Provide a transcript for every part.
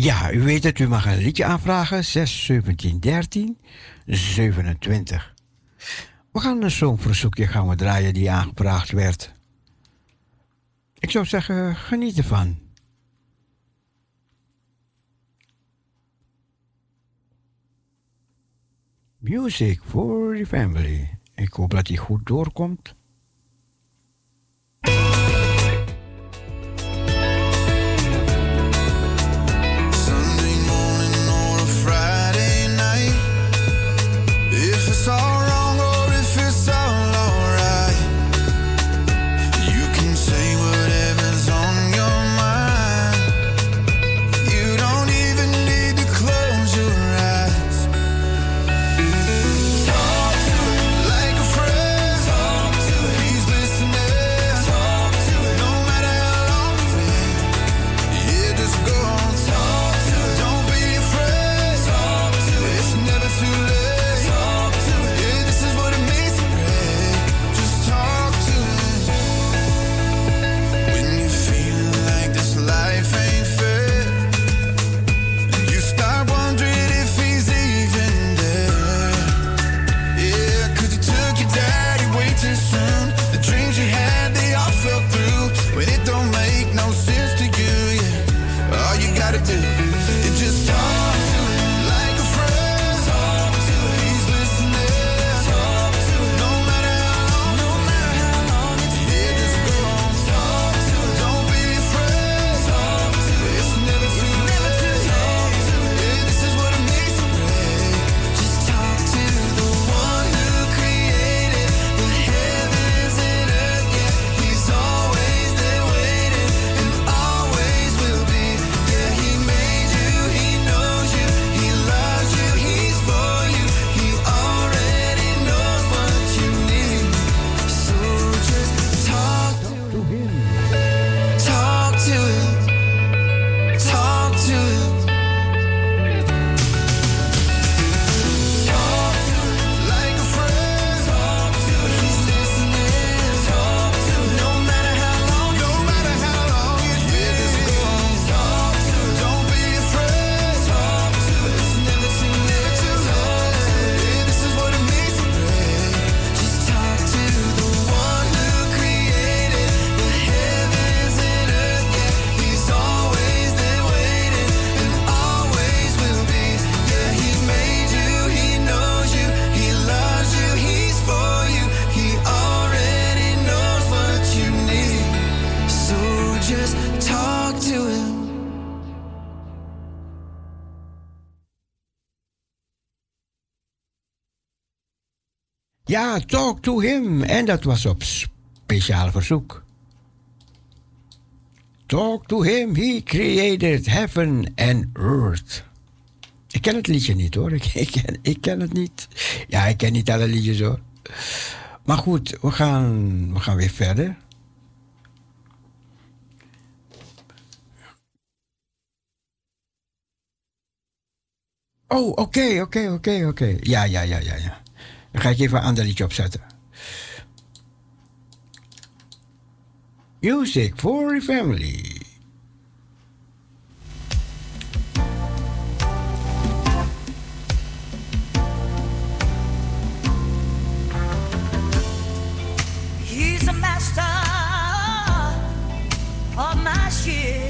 Ja, u weet het, u mag een liedje aanvragen. 6 17 13 27. We gaan zo'n verzoekje gaan we draaien die aangevraagd werd. Ik zou zeggen, geniet ervan. Music for the family. Ik hoop dat hij goed doorkomt. Talk to him. En dat was op speciaal verzoek. Talk to him, he created heaven and earth. Ik ken het liedje niet hoor, ik, ik, ken, ik ken het niet. Ja, ik ken niet alle liedjes hoor. Maar goed, we gaan, we gaan weer verder. Oh, oké, oké, oké, oké. Ja, ja, ja, ja, ja. Dan ga ik even een ander liedje opzetten. Music for the family. He's a master of my ship,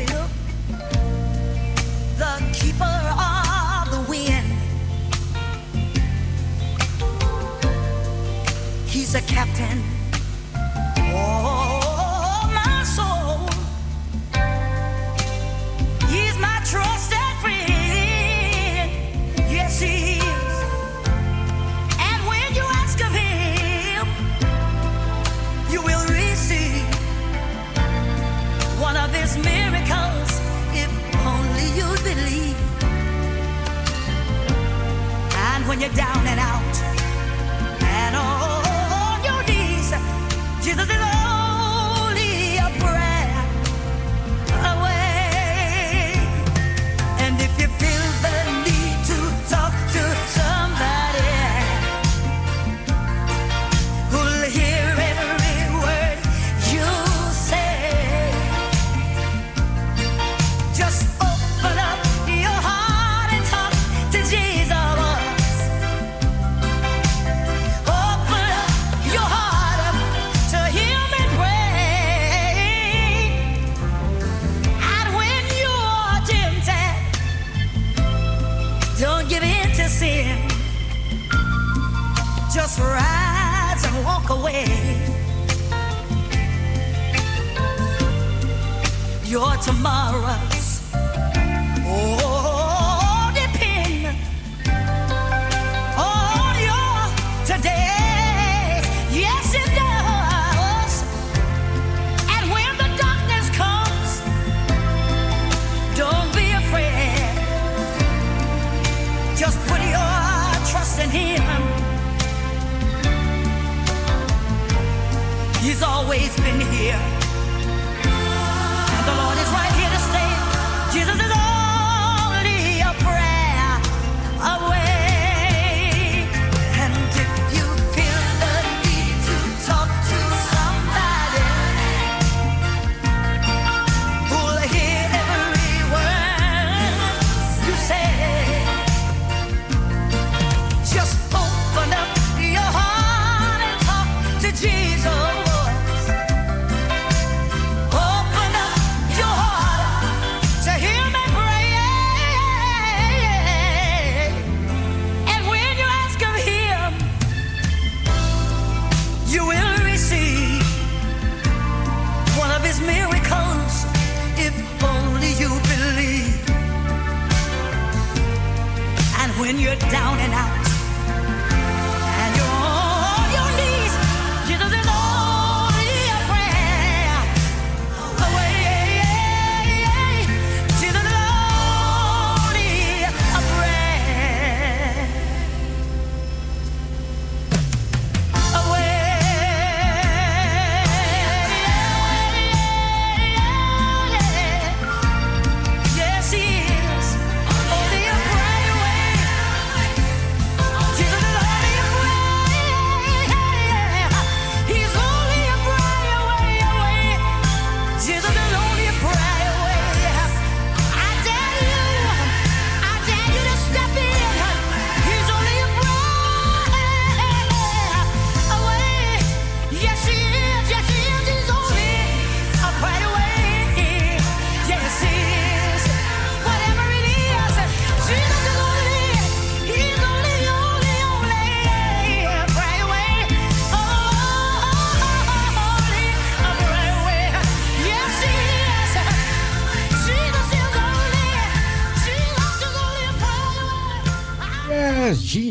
He's a captain. Oh,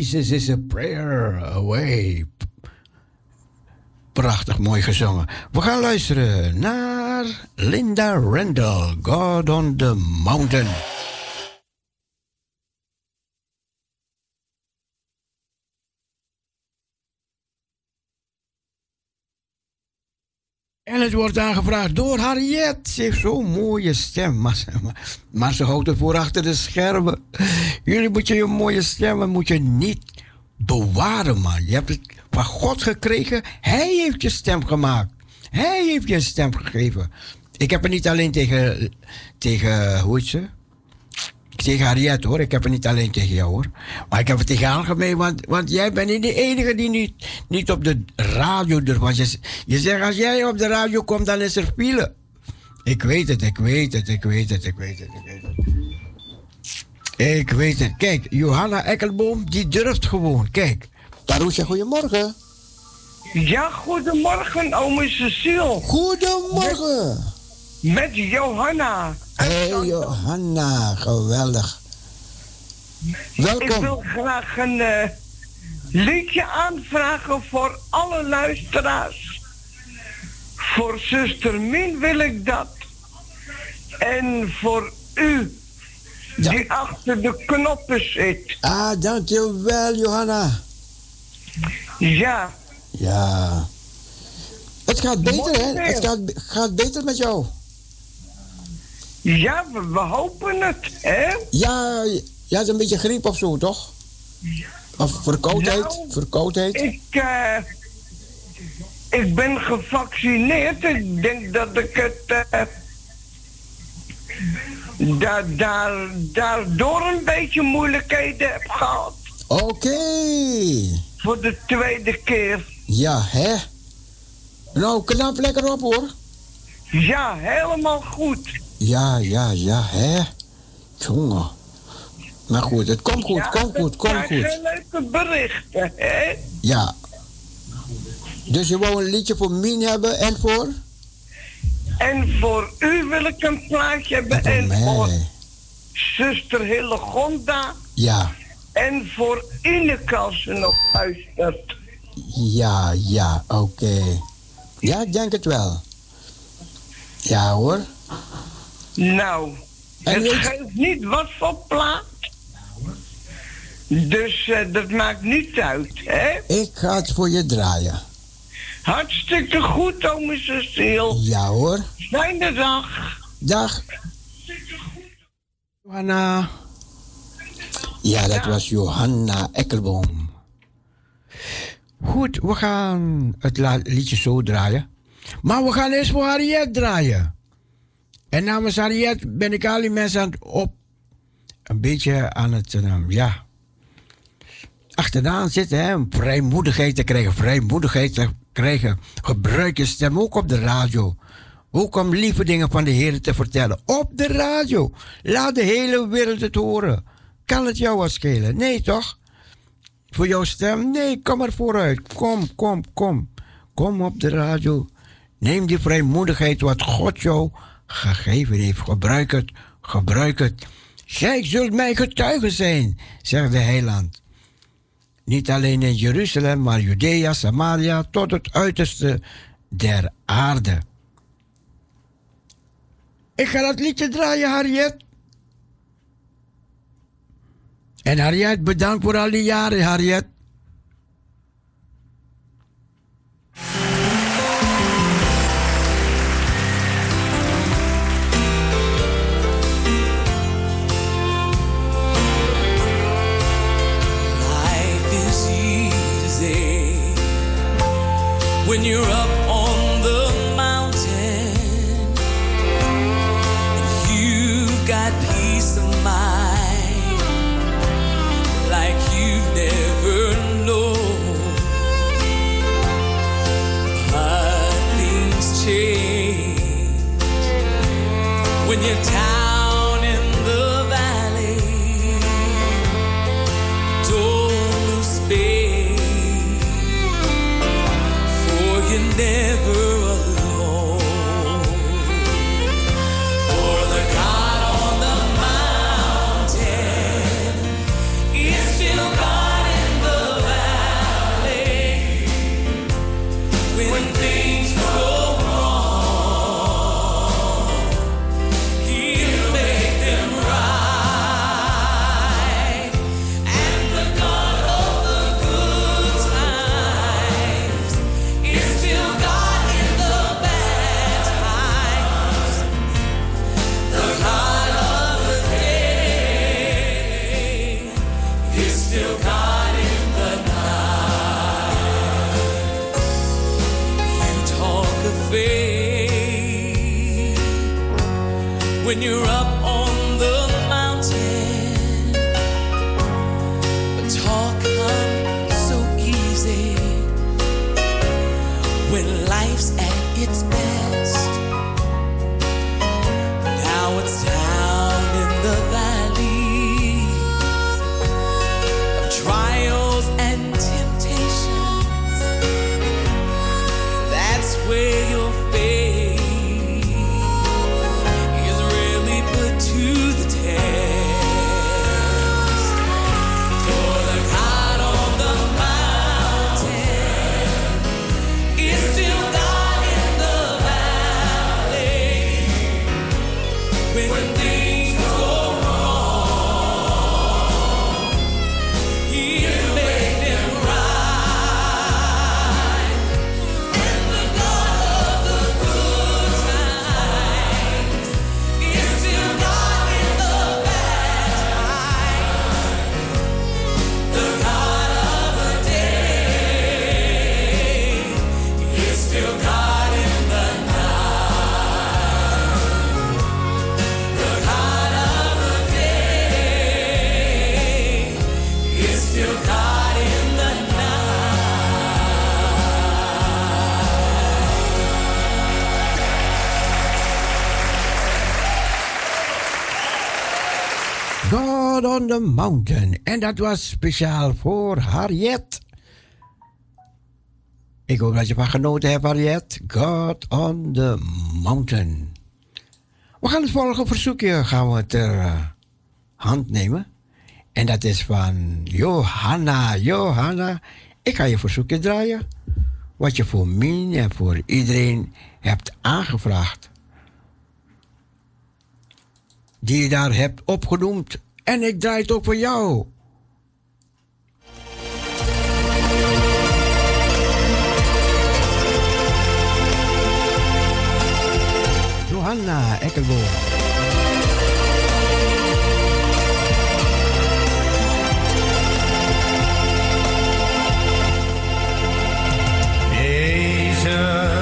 Jesus is a prayer away. Prachtig mooi gezongen. We gaan luisteren naar Linda Randall, God on the Mountain. Wordt aangevraagd door Harriet. Ze heeft zo'n mooie stem. Maar, ze- houdt het voor achter de schermen. Jullie moeten je mooie stemmen moet je niet bewaren, man. Je hebt het van God gekregen. Hij heeft je stem gemaakt. Hij heeft je stem gegeven. Ik heb het niet alleen tegen, tegen hoe heet ze? Tegen Harriet hoor. Ik heb het niet alleen tegen jou hoor. Maar ik heb het tegen algemeen, want, want jij bent niet de enige die niet, niet op de radio er was. Je, je zegt als jij op de radio komt, dan is er file. Ik weet het, ik weet het, ik weet het, ik weet het, ik weet het. Ik weet het. Kijk, Johanna Ekkelboom, die durft gewoon. Kijk. Taroesja, goedemorgen. Ja, goedemorgen, ome Cecile. Goedemorgen. Met Johanna. Hé hey, Johanna, geweldig. Ik Welkom. wil graag een eh, liedje aanvragen voor alle luisteraars. Voor zuster Min wil ik dat. En voor u, Ja. die achter de knoppen zit. Ah, dankjewel, Johanna. Ja, Ja. Het gaat beter, hè? Het gaat, gaat beter met jou. Ja, we, we hopen het, hè? Ja, je had een beetje griep of zo, toch? Of verkoudheid? Nou, verkoudheid? Ik, eh, ik ben gevaccineerd. Ik denk dat ik het. eh, da, daar, daardoor een beetje moeilijkheden heb gehad. Oké. Voor de tweede keer. Ja, hè? Nou, knap lekker op, hoor. Ja, helemaal goed. Ja, ja, ja, hè? Jongen. Maar goed, het komt goed, ja, komt goed, komt goed. leuke berichten, hè? Ja. Dus je wou een liedje voor Mien hebben en voor? En voor u wil ik een plaatje hebben. En voor En voor zuster Hillegonda. Ja, En voor Ineke als ze nog luistert. ja, ja, oké. Ja, ik denk het wel. Ja hoor. Nou, En het weet- geeft niet wat voor plaat. Dus eh, dat maakt niet uit, hè? Ik ga het voor je draaien. Hartstikke goed, ome Cecile. Ja hoor. Fijne dag. Dag. Johanna. Ja, dat was Johanna Ekkelboom. Goed, we gaan het liedje zo draaien. Maar we gaan eerst voor Harriet draaien. En namens Harriet ben ik al die mensen aan het op. Een beetje aan het, eh, ja. Achteraan zitten, hè. Vrijmoedigheid te krijgen. Vrijmoedigheid te krijgen. Gebruik je stem ook op de radio. Ook om lieve dingen van de Heer te vertellen. Op de radio. Laat de hele wereld het horen. Kan het jou wat schelen? Nee, toch? Voor jouw stem? Nee, kom er vooruit. Kom, kom, kom. Kom op de radio. Neem die vrijmoedigheid wat God jou gegeven heeft. Gebruik het, gebruik het. Gij zult mijn getuige zijn, zegt de heiland. Niet alleen in Jeruzalem, maar Judea, Samaria, tot het uiterste der aarde. Ik ga dat liedje draaien, Harriet. En Harriet, bedankt voor al die jaren, Harriet. When you're up Mountain. En dat was speciaal voor Harriet. Ik hoop dat je van genoten hebt, Harriet. God on the mountain. We gaan het volgende verzoekje gaan we ter eh, hand nemen. En dat is van Johanna. Johanna, ik ga je verzoekje draaien. Wat je voor mij en voor iedereen hebt aangevraagd. Die je daar hebt opgenoemd. En ik draai ook voor jou. Johanna Eckelboom. Jezus,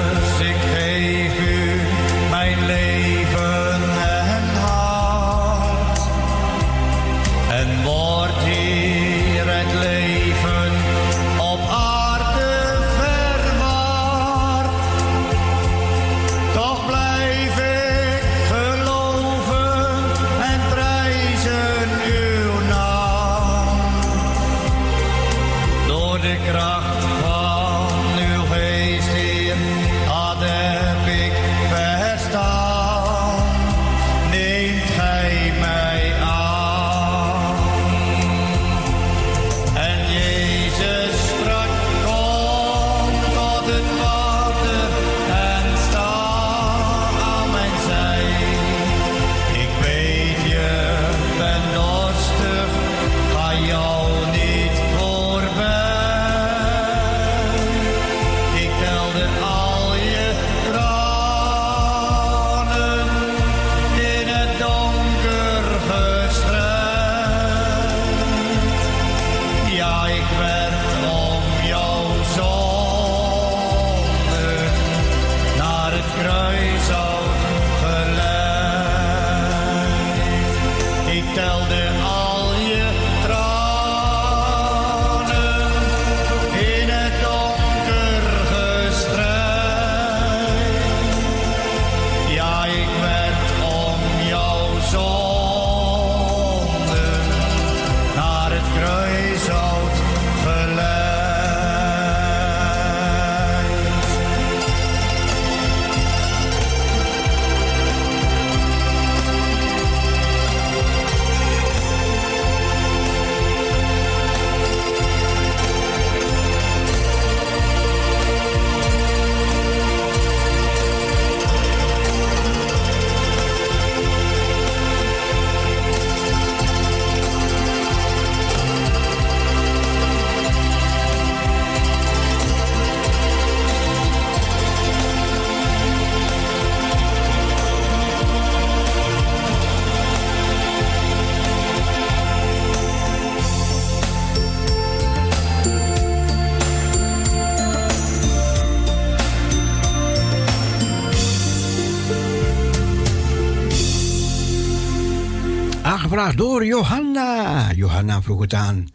Door Johanna. Johanna vroeg het aan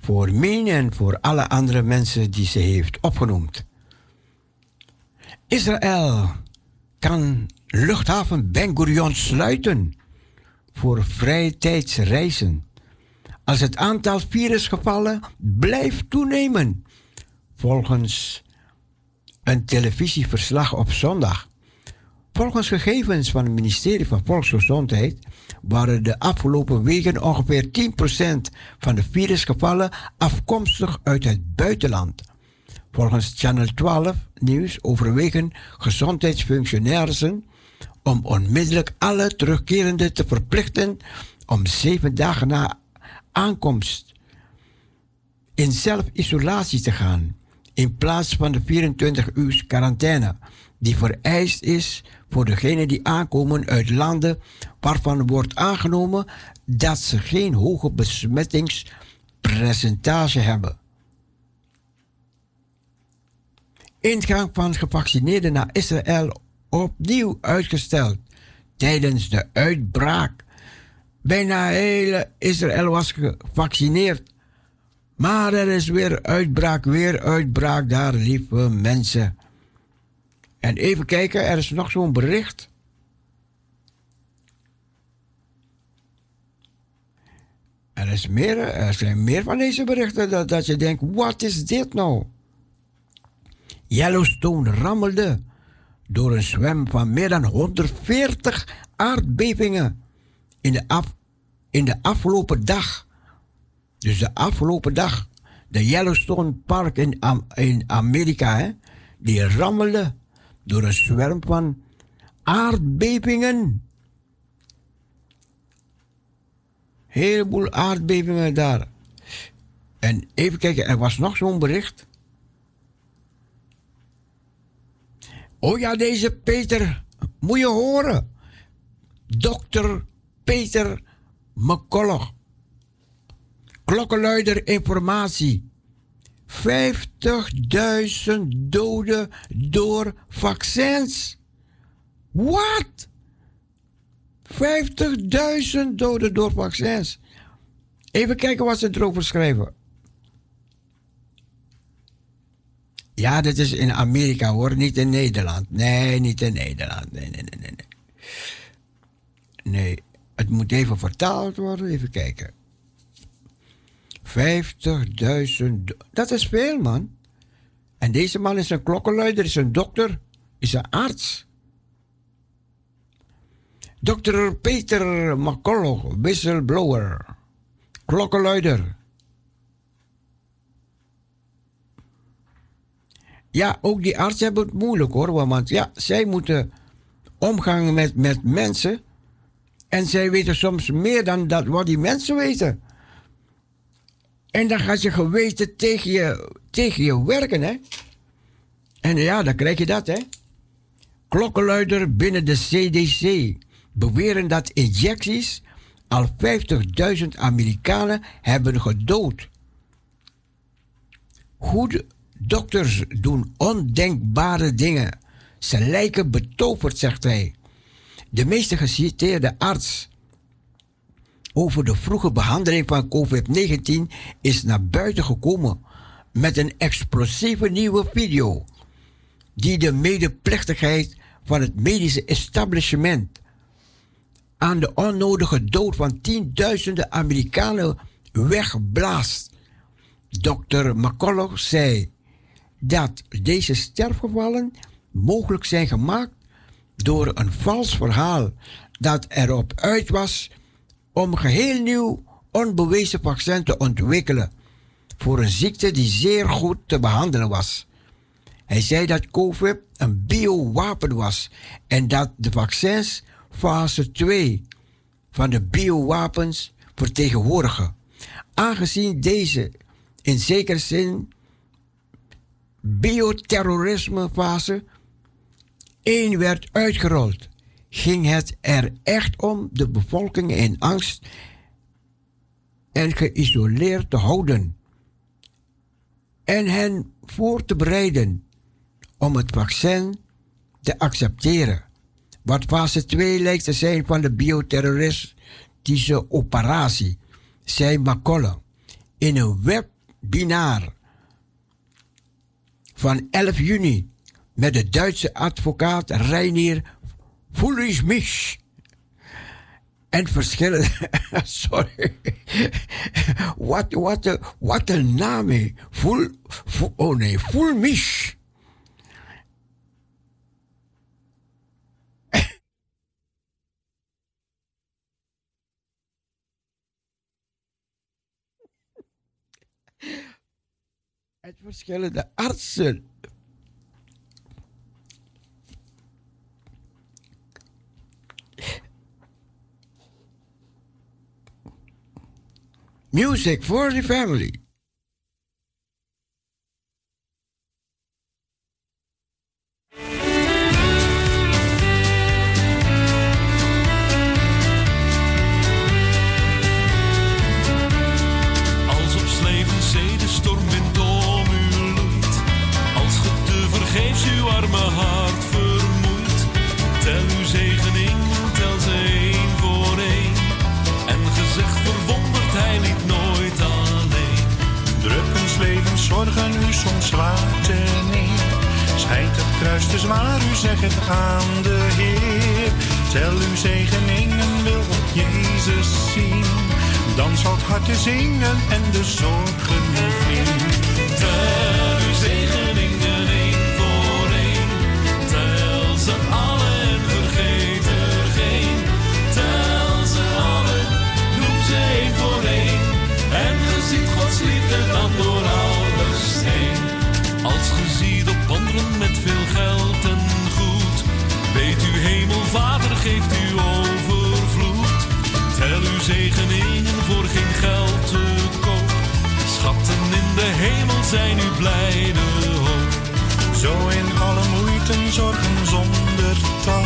voor mij en voor alle andere mensen die ze heeft opgenoemd. Israël kan luchthaven Ben Gurion sluiten voor vrije tijdsreizen als het aantal virusgevallen blijft toenemen, volgens een televisieverslag op zondag. Volgens gegevens van het ministerie van Volksgezondheid waren de afgelopen weken ongeveer 10% van de virusgevallen afkomstig uit het buitenland. Volgens Channel 12 nieuws overwegen gezondheidsfunctionarissen om onmiddellijk alle terugkerenden te verplichten om zeven dagen na aankomst in zelfisolatie te gaan, in plaats van de 24 uur quarantaine die vereist is voor degenen die aankomen uit landen waarvan wordt aangenomen dat ze geen hoge besmettingspercentage hebben. Ingang van gevaccineerden naar Israël opnieuw uitgesteld tijdens de uitbraak. Bijna heel Israël was gevaccineerd. Maar er is weer uitbraak, weer uitbraak daar, lieve mensen. En even kijken, er is nog zo'n bericht. Er, is meer, er zijn meer van deze berichten dat, dat je denkt, wat is dit nou? Yellowstone rammelde door een zwem van meer dan 140 aardbevingen in de, af, in de afgelopen dag. Dus de afgelopen dag, de Yellowstone Park in, in Amerika, hè, die rammelde door een zwerm van aardbevingen. Heleboel aardbevingen daar. En even kijken, er was nog zo'n bericht. Oh ja, deze Peter, moet je horen. Dokter Peter McCulloch. Klokkenluider informatie. 50.000 doden door vaccins. Wat? 50.000 doden door vaccins. Even kijken wat ze erover schrijven. Ja, dit is in Amerika hoor, niet in Nederland. Nee, niet in Nederland. Nee, nee, nee, nee. Nee, nee het moet even vertaald worden. Even kijken. 50.000. do- Dat is veel, man. En deze man is een klokkenluider, is een dokter, is een arts. Dr. Peter McCulloch, whistleblower, klokkenluider. Ja, ook die artsen hebben het moeilijk hoor, want ja, zij moeten omgaan met, met mensen. En zij weten soms meer dan dat wat die mensen weten. En dan gaat je geweten tegen je, tegen je werken, hè. En ja, dan krijg je dat, hè. Klokkenluider binnen de CDC beweren dat injecties al 50.000 Amerikanen hebben gedood. Goede dokters doen ondenkbare dingen. Ze lijken betoverd, zegt hij. De meeste geciteerde arts over de vroege behandeling van COVID-19 is naar buiten gekomen met een explosieve nieuwe video die de medeplichtigheid van het medische establishment aan de onnodige dood van tienduizenden Amerikanen wegblaast. Dr. McCulloch zei dat deze sterfgevallen mogelijk zijn gemaakt door een vals verhaal dat erop uit was om geheel nieuw onbewezen vaccin te ontwikkelen voor een ziekte die zeer goed te behandelen was. Hij zei dat COVID een biowapen was en dat de vaccins fase 2 van de biowapens vertegenwoordigen. Aangezien deze in zekere zin bioterrorisme fase 1 werd uitgerold, ging het er echt om de bevolking in angst en geïsoleerd te houden en hen voor te bereiden om het vaccin te accepteren. Wat fase 2 lijkt te zijn van de bioterroristische operatie, zei McCullough in een webinar van 11 juni met de Duitse advocaat Reinier Fullisch en verschillende. Sorry. Wat, wat, wat een naam, hè? Voel, voel, oh nee, Fulmisch. Het verschillende artsen. Music for the family. U zegt het aan de Heer. Tel uw zegeningen, wil op Jezus zien. Dan zal het hart zingen en de zorgen zijn uw blijde hoop. Zo in alle moeite, zorgen zonder tal.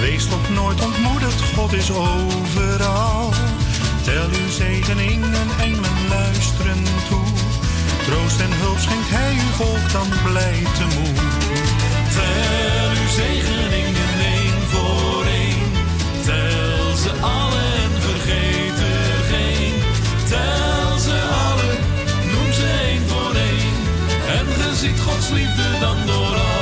Wees toch nooit ontmoedigd, God is overal. Tel uw zegeningen, engelen luisteren toe. Troost en hulp schenkt hij uw volk dan blij temoet. Tel uw zegeningen één voor één. Tel ze alle Ziet Gods liefde dan door alles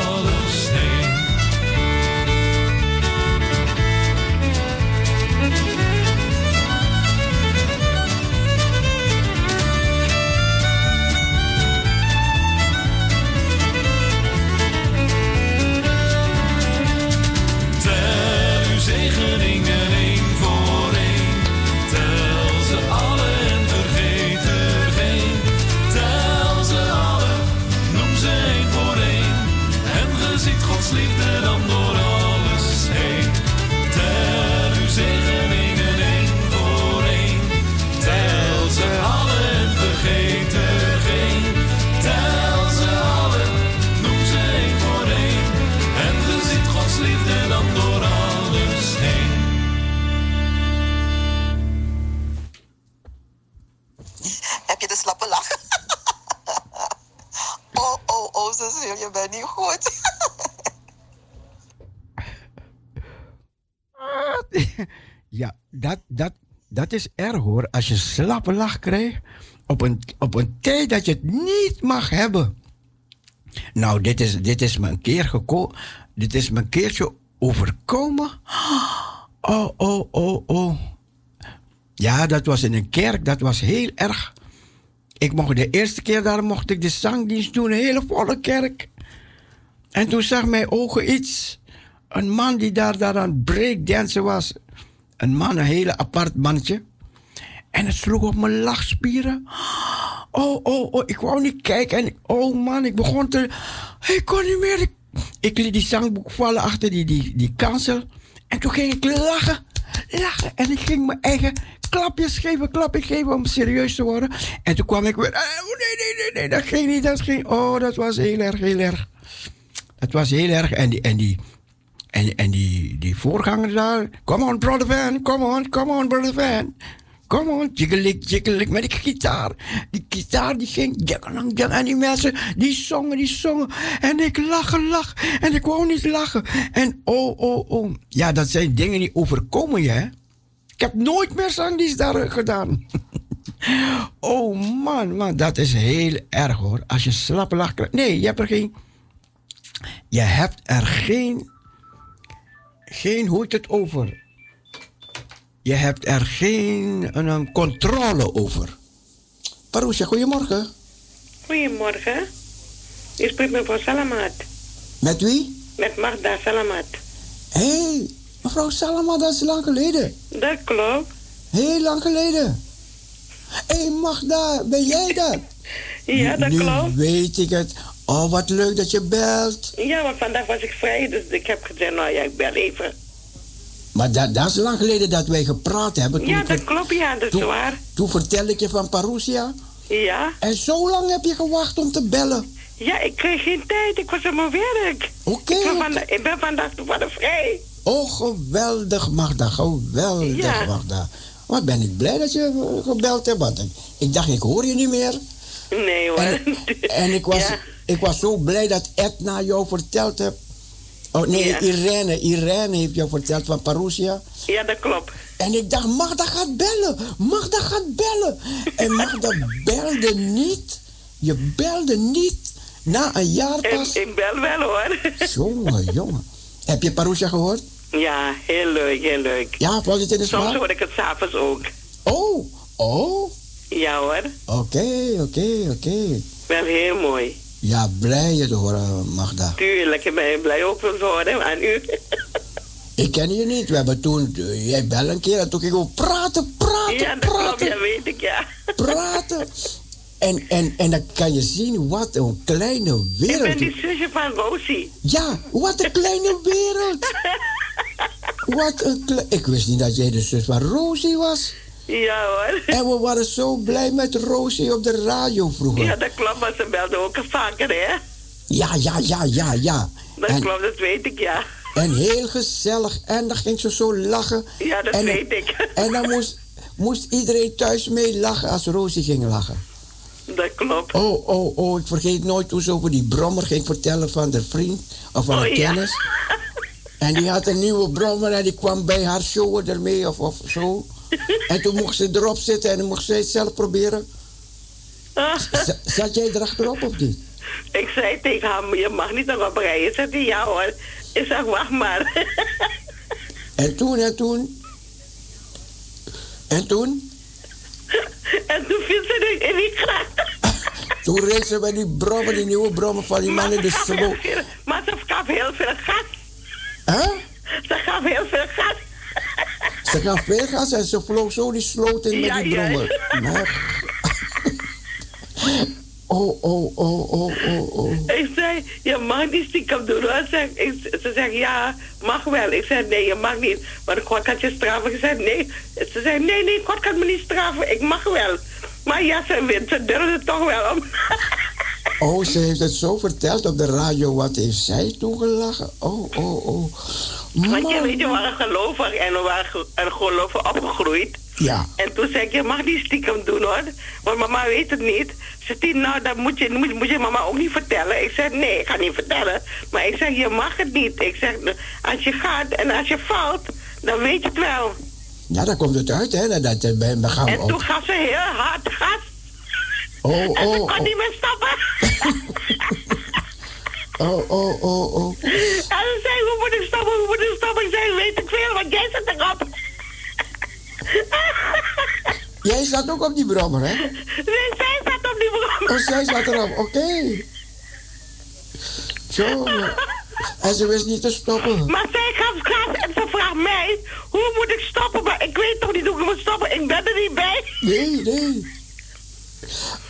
dat is erg hoor. Als je slappe lach krijgt op een, op een tijd dat je het niet mag hebben. Nou, dit is, dit is een keer gekomen. Dit is een keertje overkomen. Oh, oh, oh, oh. Ja, dat was in een kerk. Dat was heel erg. Ik mocht de eerste keer daar mocht ik de zangdienst doen. Een hele volle kerk. En toen zag mijn ogen iets. Een man die daar, daar aan het breakdansen was. Een man, een hele apart mannetje. En het sloeg op mijn lachspieren. Oh, oh, oh, ik wou niet kijken. En oh man, ik begon te... Ik kon niet meer. Ik, ik liet die zangboek vallen achter die, die, die kansel. En toen ging ik lachen. Lachen. En ik ging mijn eigen klapjes geven, klapjes geven om serieus te worden. En toen kwam ik weer... eh, Oh nee, nee, nee, nee, dat ging niet, dat ging... Oh, dat was heel erg, heel erg. Dat was heel erg. En die... En die en, en die, die voorganger daar, come on brother Van, come on, come on brother Van. Come on, jiggelik, jiggelik, met die gitaar. Die gitaar die ging, jiggelang. En die mensen, die zongen, die zongen. En ik lachen, lach. En ik wou niet lachen. En oh, oh, oh. Ja, dat zijn dingen die overkomen je, hè. Ik heb nooit meer zangdienst daar gedaan. oh man, man, dat is heel erg hoor. Als je slappe lach krijgt. Nee, je hebt er geen... Je hebt er geen geen, hoe heet het over? Je hebt er geen een, een controle over. Parousia, goedemorgen. Goedemorgen. Je spreekt met mevrouw Salamat. Met wie? Met Magda Salamat. Hé, hey, mevrouw Salama, dat is lang geleden. Dat klopt. Heel lang geleden. Hé, hey, Magda, ben jij dat? Ja, dat nu klopt. weet ik het. Oh, wat leuk dat je belt. Ja, want vandaag was ik vrij, dus ik heb gezegd, nou ja, ik bel even. Maar dat, dat is lang geleden dat wij gepraat hebben. Toen, Ja, dat klopt, ja, dat is toen, waar. toen vertelde ik je van Parousia. Ja. En zo lang heb je gewacht om te bellen. Ja, ik kreeg geen tijd, ik was op mijn werk. Oké. Ik, ben vanda- ik ben vandaag toevallig vrij. Oh, geweldig, Magda. Geweldig, Ja. Magda. Wat ben ik blij dat je gebeld hebt. Want ik- ik dacht, ik hoor je niet meer. Nee hoor. En, en ik, was, Ja. Ik was zo blij dat Edna jou verteld heeft. Oh nee, Ja. Irene. Irene heeft jou verteld van Parousia. Ja, dat klopt. En ik dacht, Magda gaat bellen. Magda gaat bellen. En Magda belde niet. Je belde niet. Na een jaar Ik, pas. ik bel wel hoor. Jongen, jongen. Heb je Parousia gehoord? Ja, heel leuk, heel leuk. Ja, valt het in de Soms hoor ik het s'avonds ook. Oh, oh. Ja hoor, Oké, oké, oké. wel heel mooi. Ja, blij je te horen, Magda. Tuurlijk, ik ben blij ook te horen aan u. Ik ken je niet. We hebben toen, eh, jij belde een keer en toen ging we praten, praten, Ja, dat klopt, praten, ja, weet ik, ja. praten. En, en, en dan kan je zien wat een kleine Ik ben wereld. die zusje van Rosie. Ja, wat een kleine wereld. Wat een kle- Ik wist niet dat jij de zus van Rosie was. Ja hoor. En we waren zo blij met Rosie op de radio vroeger. Ja, dat klopt, maar ze belde ook vaker, hè? Ja, ja, ja, ja, ja. Dat En, klopt, dat weet ik, ja. en heel gezellig. En dan ging ze zo lachen. Ja, dat en, weet ik. En dan moest, moest iedereen thuis mee lachen als Rosie ging lachen. Dat klopt. Oh, oh, oh, ik vergeet nooit hoe ze over die brommer ging vertellen van de vriend of van Oh, een ja. kennis. En die had een nieuwe brommer en die kwam bij haar showen ermee of, of zo. En toen mocht ze erop zitten en dan mocht ze het zelf proberen. Zat jij erachterop of niet? Ik zei tegen hem, je mag niet erop rijden. Zegt hij, ja hoor. Ik zeg, wacht maar. En toen, en toen. En toen? en toen viel ze in die gracht. Toen reed ze bij die brommer, die nieuwe brommer van die man in de sloot. Maar ze gaf heel veel gas. Hè? Ze gaf heel veel gas. Ze gaf veel gas en ze vloog zo die sloot in met die brommer. Maar- Oh, oh, oh, oh, oh, oh. Ik zei, je mag niet stiekem doen hoor. Ik, ze zegt, ja, mag wel. Ik zei, nee, je mag niet. Maar God gaat je straffen. Ik zei, nee. Ze zei, nee, nee, God gaat me niet straffen. Ik mag wel. Maar ja, ze, wint, ze durfde het toch wel om. Oh, ze heeft het zo verteld op de radio. Wat heeft zij toen gelachen? Oh, oh, oh. Want je weet, je waren gelovig en we waren ge- en gelovig opgegroeid. Ja. En toen zei ik, je mag niet stiekem doen hoor. Want mama weet het niet. Ze zei, nou, dat moet je, moet, moet je mama ook niet vertellen. Ik zei, nee, ik ga niet vertellen. Maar ik zeg, je mag het niet. Ik zeg, als je gaat en als je valt, dan weet je het wel. Ja, dan komt het uit, hè? Dat, dat, we we gaan En toen gaf ze heel hard gas. Oh, En ze oh, kon oh. niet meer stappen. Oh, oh, oh, oh. En ze zei, hoe moet ik stappen, hoe moet ik stappen? Ik zei, weet ik veel, want jij zit erop. Jij zat ook op die brommer, hè? Nee, zij zat op die brommer. Oh, zij zat erop. Oké. Zo. En ze wist niet te stoppen. Maar zij gaf gas en ze vraagt mij, hoe moet ik stoppen? Maar ik weet toch niet hoe ik moet stoppen, ik ben er niet bij. Nee, nee.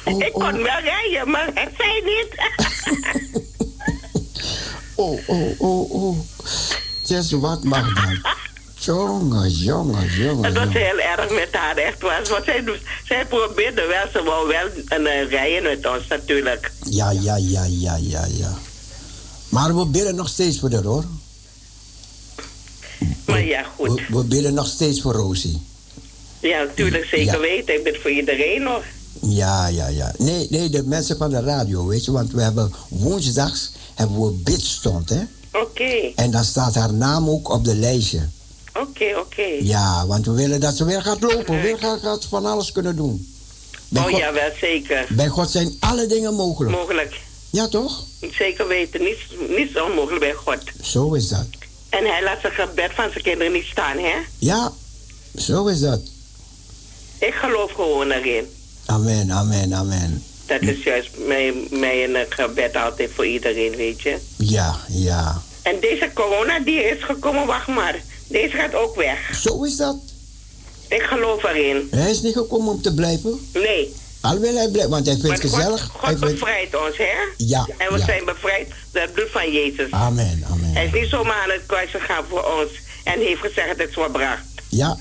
Oh, ik kon wel rijden, maar het zij niet. Oh, oh, oh, oh. Zeg, wat mag dat? Jongen, jongen, jongen. Het was heel erg met haar, echt was. Want zij, zij probeerde wel, ze wou wel een, eh, rijden met ons natuurlijk. Ja, ja, ja, ja, ja, ja. Maar we bidden nog steeds voor haar, hoor. Maar ja, goed. We, we bidden nog steeds voor Rosie. Ja, natuurlijk, zeker Ja. weten. Ik ben voor iedereen nog. Ja, ja, ja. Nee, nee, de mensen van de radio, weet je. Want we hebben woensdags hebben we bidstond, hè. Oké, En dan staat haar naam ook op de lijstje. oké, oké. Ja, want we willen dat ze weer gaat lopen. Weer gaat, gaat van alles kunnen doen. Bij Oh God, ja, wel zeker. bij God zijn alle dingen mogelijk. Mogelijk. Ja, toch? Zeker weten. Niets, niets onmogelijk bij God. Zo is dat. En hij laat zijn gebed van zijn kinderen niet staan, hè? Ja, zo is dat. Ik geloof gewoon erin. Amen, amen, amen. Dat is juist mijn, mijn eh, gebed altijd voor iedereen, weet je. Ja, ja. En deze corona die is gekomen, wacht maar. Deze gaat ook weg. Zo is dat. Ik geloof erin. Hij is niet gekomen om te blijven. Nee. Al wil hij blijven, want hij vindt het gezellig. God, Hij God vindt... bevrijdt ons, hè? Ja, En we ja. zijn bevrijd door het bloed van Jezus. Amen, amen. Hij is niet zomaar aan het kruis gegaan voor ons. En heeft gezegd dat het volbracht. Ja.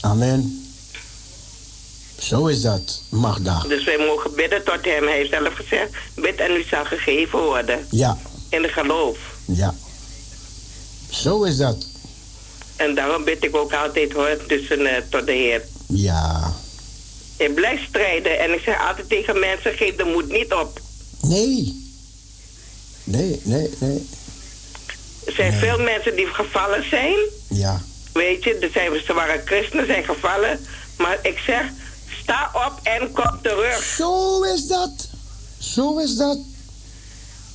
Amen. Zo is dat, Magda. Dus wij mogen bidden tot hem. Hij heeft zelf gezegd, bid en u zal gegeven worden. Ja, In de geloof. ja. Zo is dat. En daarom bid ik ook altijd hoor, tussen eh, tot de Heer. Ja. Ik blijf strijden en ik zeg altijd tegen mensen, geef de moed niet op. Nee. Nee, nee, nee. Er zijn veel mensen die gevallen zijn. Ja. Weet je, er zijn, ze waren christenen, zijn gevallen. Maar ik zeg, sta op en kom terug. Zo is dat. Zo is dat.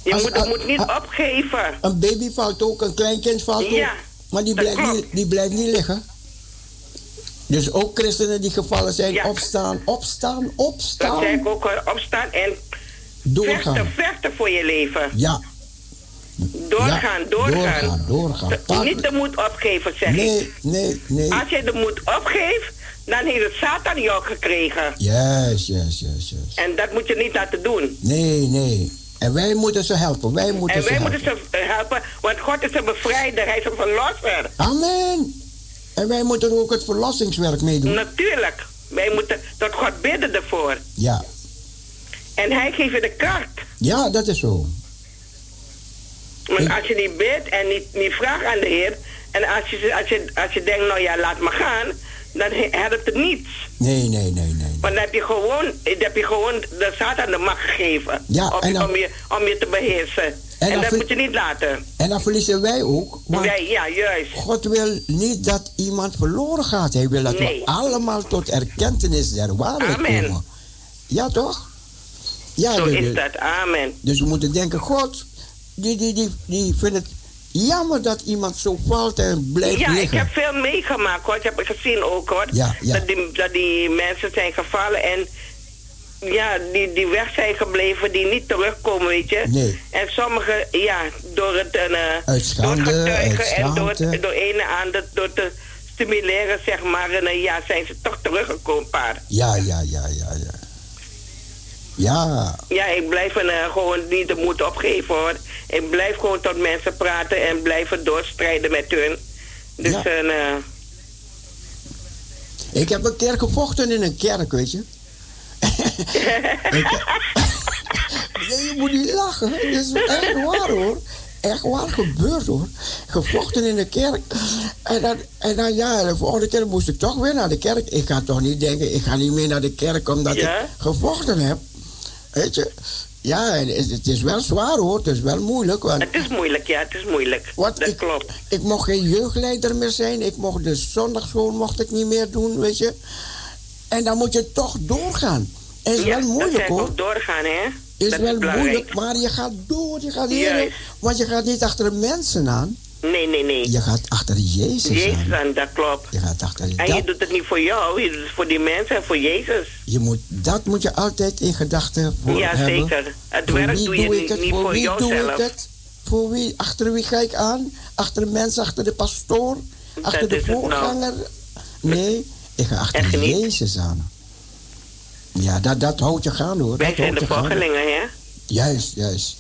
Je Als- moet, als- moet niet opgeven. Een baby valt ook, een kleinkind valt ook. Ja, Maar die blijft, niet, die blijft niet liggen. Dus ook christenen die gevallen zijn, Ja. opstaan, opstaan, Dat opstaan. zeg ik ook opstaan en Doorgaan. vechten, vechten voor je leven. Ja. Doorgaan, ja, doorgaan. Doorgaan, doorgaan. Niet de moed opgeven, zeg ik. Nee, nee, nee. Als je de moed opgeeft, dan heeft het Satan jou gekregen. Yes, yes, yes, yes. En dat moet je niet laten doen. Nee, nee. En wij moeten ze helpen. Wij moeten En ze wij helpen. moeten ze eh, helpen, want God is een bevrijder, hij is een verlosser. Amen. En wij moeten ook het verlossingswerk meedoen. Natuurlijk. Wij moeten tot God bidden ervoor. Ja. En hij geeft je de kracht. Ja, dat is zo. Want als je niet bidt en niet, niet vraagt aan de Heer... en als je, als, je, als je denkt, nou ja, laat me gaan... dan he- helpt het niets. Nee, nee, nee, nee. Want dan heb je gewoon, dan heb je gewoon de Satan de macht gegeven. Ja, om, en dan- om, je, om je te beheersen. En dat ver- moet je niet laten. En dan verliezen wij ook. Want Wij, ja, juist. God wil niet dat iemand verloren gaat. Hij wil dat we allemaal tot erkentenis der waarheid Amen. komen. Ja, toch? Ja, Zo dus- is dat. Amen. Dus we moeten denken, God, die, die, die, die vindt het jammer dat iemand zo valt en blijft Ja, ik liggen. heb veel meegemaakt hoor. Ik heb gezien ook hoor. Ja, ja. Dat, die, dat die mensen zijn gevallen en ja, die, die weg zijn gebleven, die niet terugkomen, weet je. Nee. En sommigen, ja, door het, schande, door het getuigen en door, het- door een en ander, door te stimuleren, zeg maar. En eh, ja, zijn ze toch teruggekomen, paar. Ja, ja, ja, ja, ja. Ja, Ja, ik blijf eh, gewoon niet de moed opgeven hoor. Ik blijf gewoon tot mensen praten en blijven doorstrijden met hun. Dus Ja. eh, ik heb een keer gevochten in een kerk, weet je. Ik- je moet niet lachen. Het is echt waar hoor. Echt waar gebeurd hoor. Gevochten in de kerk. En dan, en dan ja, de volgende keer moest ik toch weer naar de kerk. Ik ga toch niet denken, ik ga niet meer naar de kerk omdat Ja? ik gevochten heb. Weet je? Ja, het, is wel zwaar hoor. Het is wel moeilijk. Want het is moeilijk, ja, het is moeilijk. Wat, dat ik, klopt. Ik mocht geen jeugdleider meer zijn. Ik mocht de zondagschool mocht ik niet meer doen, weet je. En dan moet je toch doorgaan. Het is ja, wel moeilijk hoor. ook doorgaan, hè? Is dat wel belangrijk. moeilijk, maar je gaat door. Je gaat hier, want je gaat niet achter de mensen aan. Nee, nee, nee. Je gaat achter Jezus, Jezus aan. aan, dat klopt. Je gaat achter En dat. je doet het niet voor jou, je doet het voor die mensen en voor Jezus. Je moet, dat moet je altijd in gedachten voor Ja, hebben. zeker. Het Voor werk doe je ik niet, het? niet voor voor wie doe jouzelf. ik het? Voor wie? Achter wie ga ik aan? Achter de mensen, achter de pastoor? Achter Dat de nou. voorganger? Nee, ik ga achter. Jezus aan. Ja, dat, dat houdt je gaan hoor. Wij dat zijn de volgelingen, hè? Juist, juist.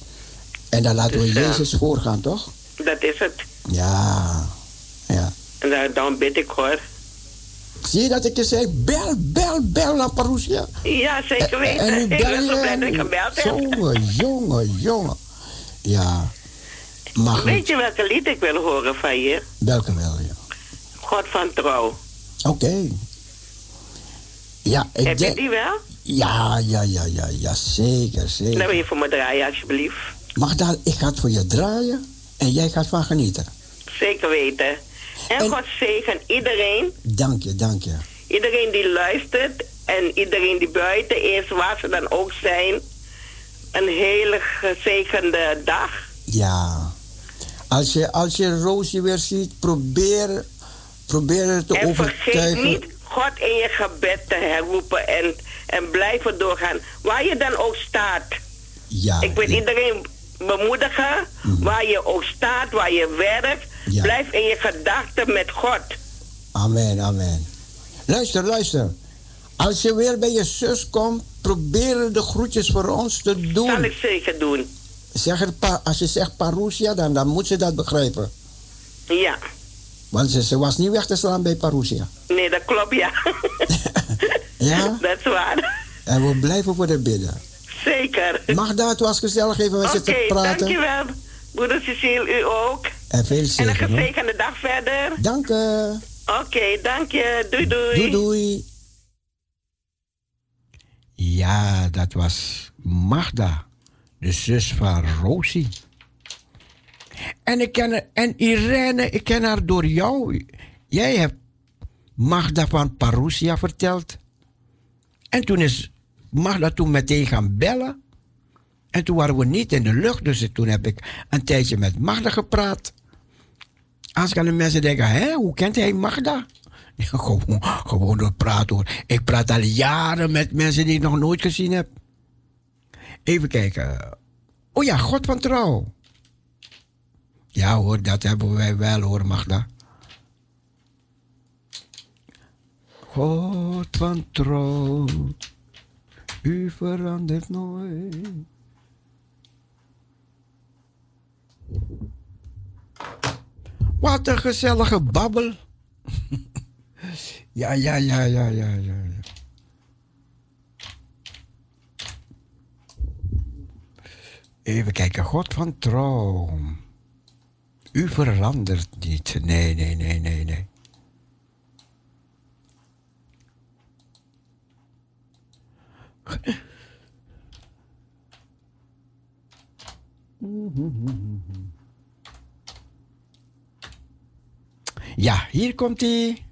En dan laten we Dus, ja. Jezus voorgaan, toch? Dat is het. Ja. Ja. En daar, dan bid ik hoor. Zie je dat ik je zei, bel, bel, bel naar Parousia. Ja, zeker weten. En ik ben zo blij dat ik gebeld heb. Jongen, jongen, jongen. Ja. Weet je welke lied ik wil horen van je? welke wel, ja. God van trouw. Oké. Ja, ik Heb je die wel? Ja, ja, ja, ja, ja, zeker, Dan wil zeker. je voor me draaien, alsjeblieft. Mag daar, ik ga het voor je draaien en jij gaat van genieten. Zeker weten. En, En- God zegen iedereen. Dank je, dank je. Iedereen die luistert en iedereen die buiten is, waar ze dan ook zijn. Een hele gezegende dag. Ja. Als je, als je Roosje weer ziet, probeer, probeer het te En vergeet niet God in je gebed te herroepen en, en blijven doorgaan. Waar je dan ook staat. Ja, Ik ja. iedereen bemoedigen, waar je ook staat, waar je werkt. Ja. Blijf in je gedachten met God. Amen, amen. Luister, luister. Als je weer bij je zus komt, probeer de groetjes voor ons te Zal doen. ik zeker doen. Zeg het als je zegt Parousia, dan, dan moet ze dat begrijpen. Ja. Want ze, ze was niet weg te slaan bij Parousia. Nee, dat klopt, ja. Ja? Dat is waar. En we blijven voor de bidden. Zeker. Mag dat was gezellig even met Oké, zitten praten? dankjewel. Broeder Cecile, u ook. En veel En een gezegende dag verder. Dank je. Oké, dank je. Doei, doei. Doei doei. Ja, dat was Magda, de zus van Rosie. En ik ken haar, en Irene, ik ken haar door jou. Jij hebt Magda van Parousia verteld. En toen is Magda toen meteen gaan bellen. En toen waren we niet in de lucht, dus toen heb ik een tijdje met Magda gepraat. Als gaan de mensen denken, hè, hoe kent hij Magda? Gewoon, gewoon door praten hoor. Ik praat al jaren met mensen die ik nog nooit gezien heb. Even kijken. Oh ja, God van trouw. Ja hoor, dat hebben wij wel hoor, Magda. God van trouw, u verandert nooit. Wat een gezellige babbel. Ja, ja, ja, ja, ja, ja. Even kijken, God van trouw. U verandert niet. Nee, nee, nee, nee, nee. Ja, hier komt hij.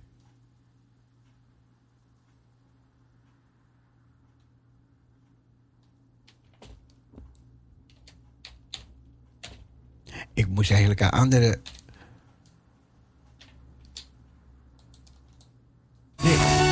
Ik moest eigenlijk een andere. Nee.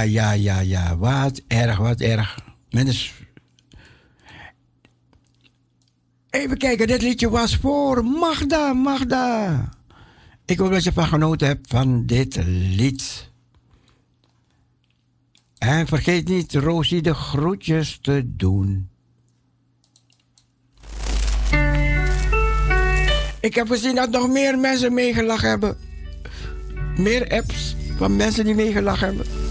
Ja, ja, ja, ja. Wat erg, wat erg. Mensen. Even kijken, dit liedje was voor Magda, Magda. Ik hoop dat je van genoten hebt van dit lied. En vergeet niet Rosie de groetjes te doen. Ik heb gezien dat nog meer mensen meegelachen hebben. Meer apps van mensen die meegelachen hebben.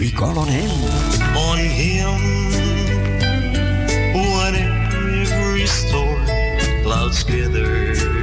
We call on him. on him when every storm clouds gather.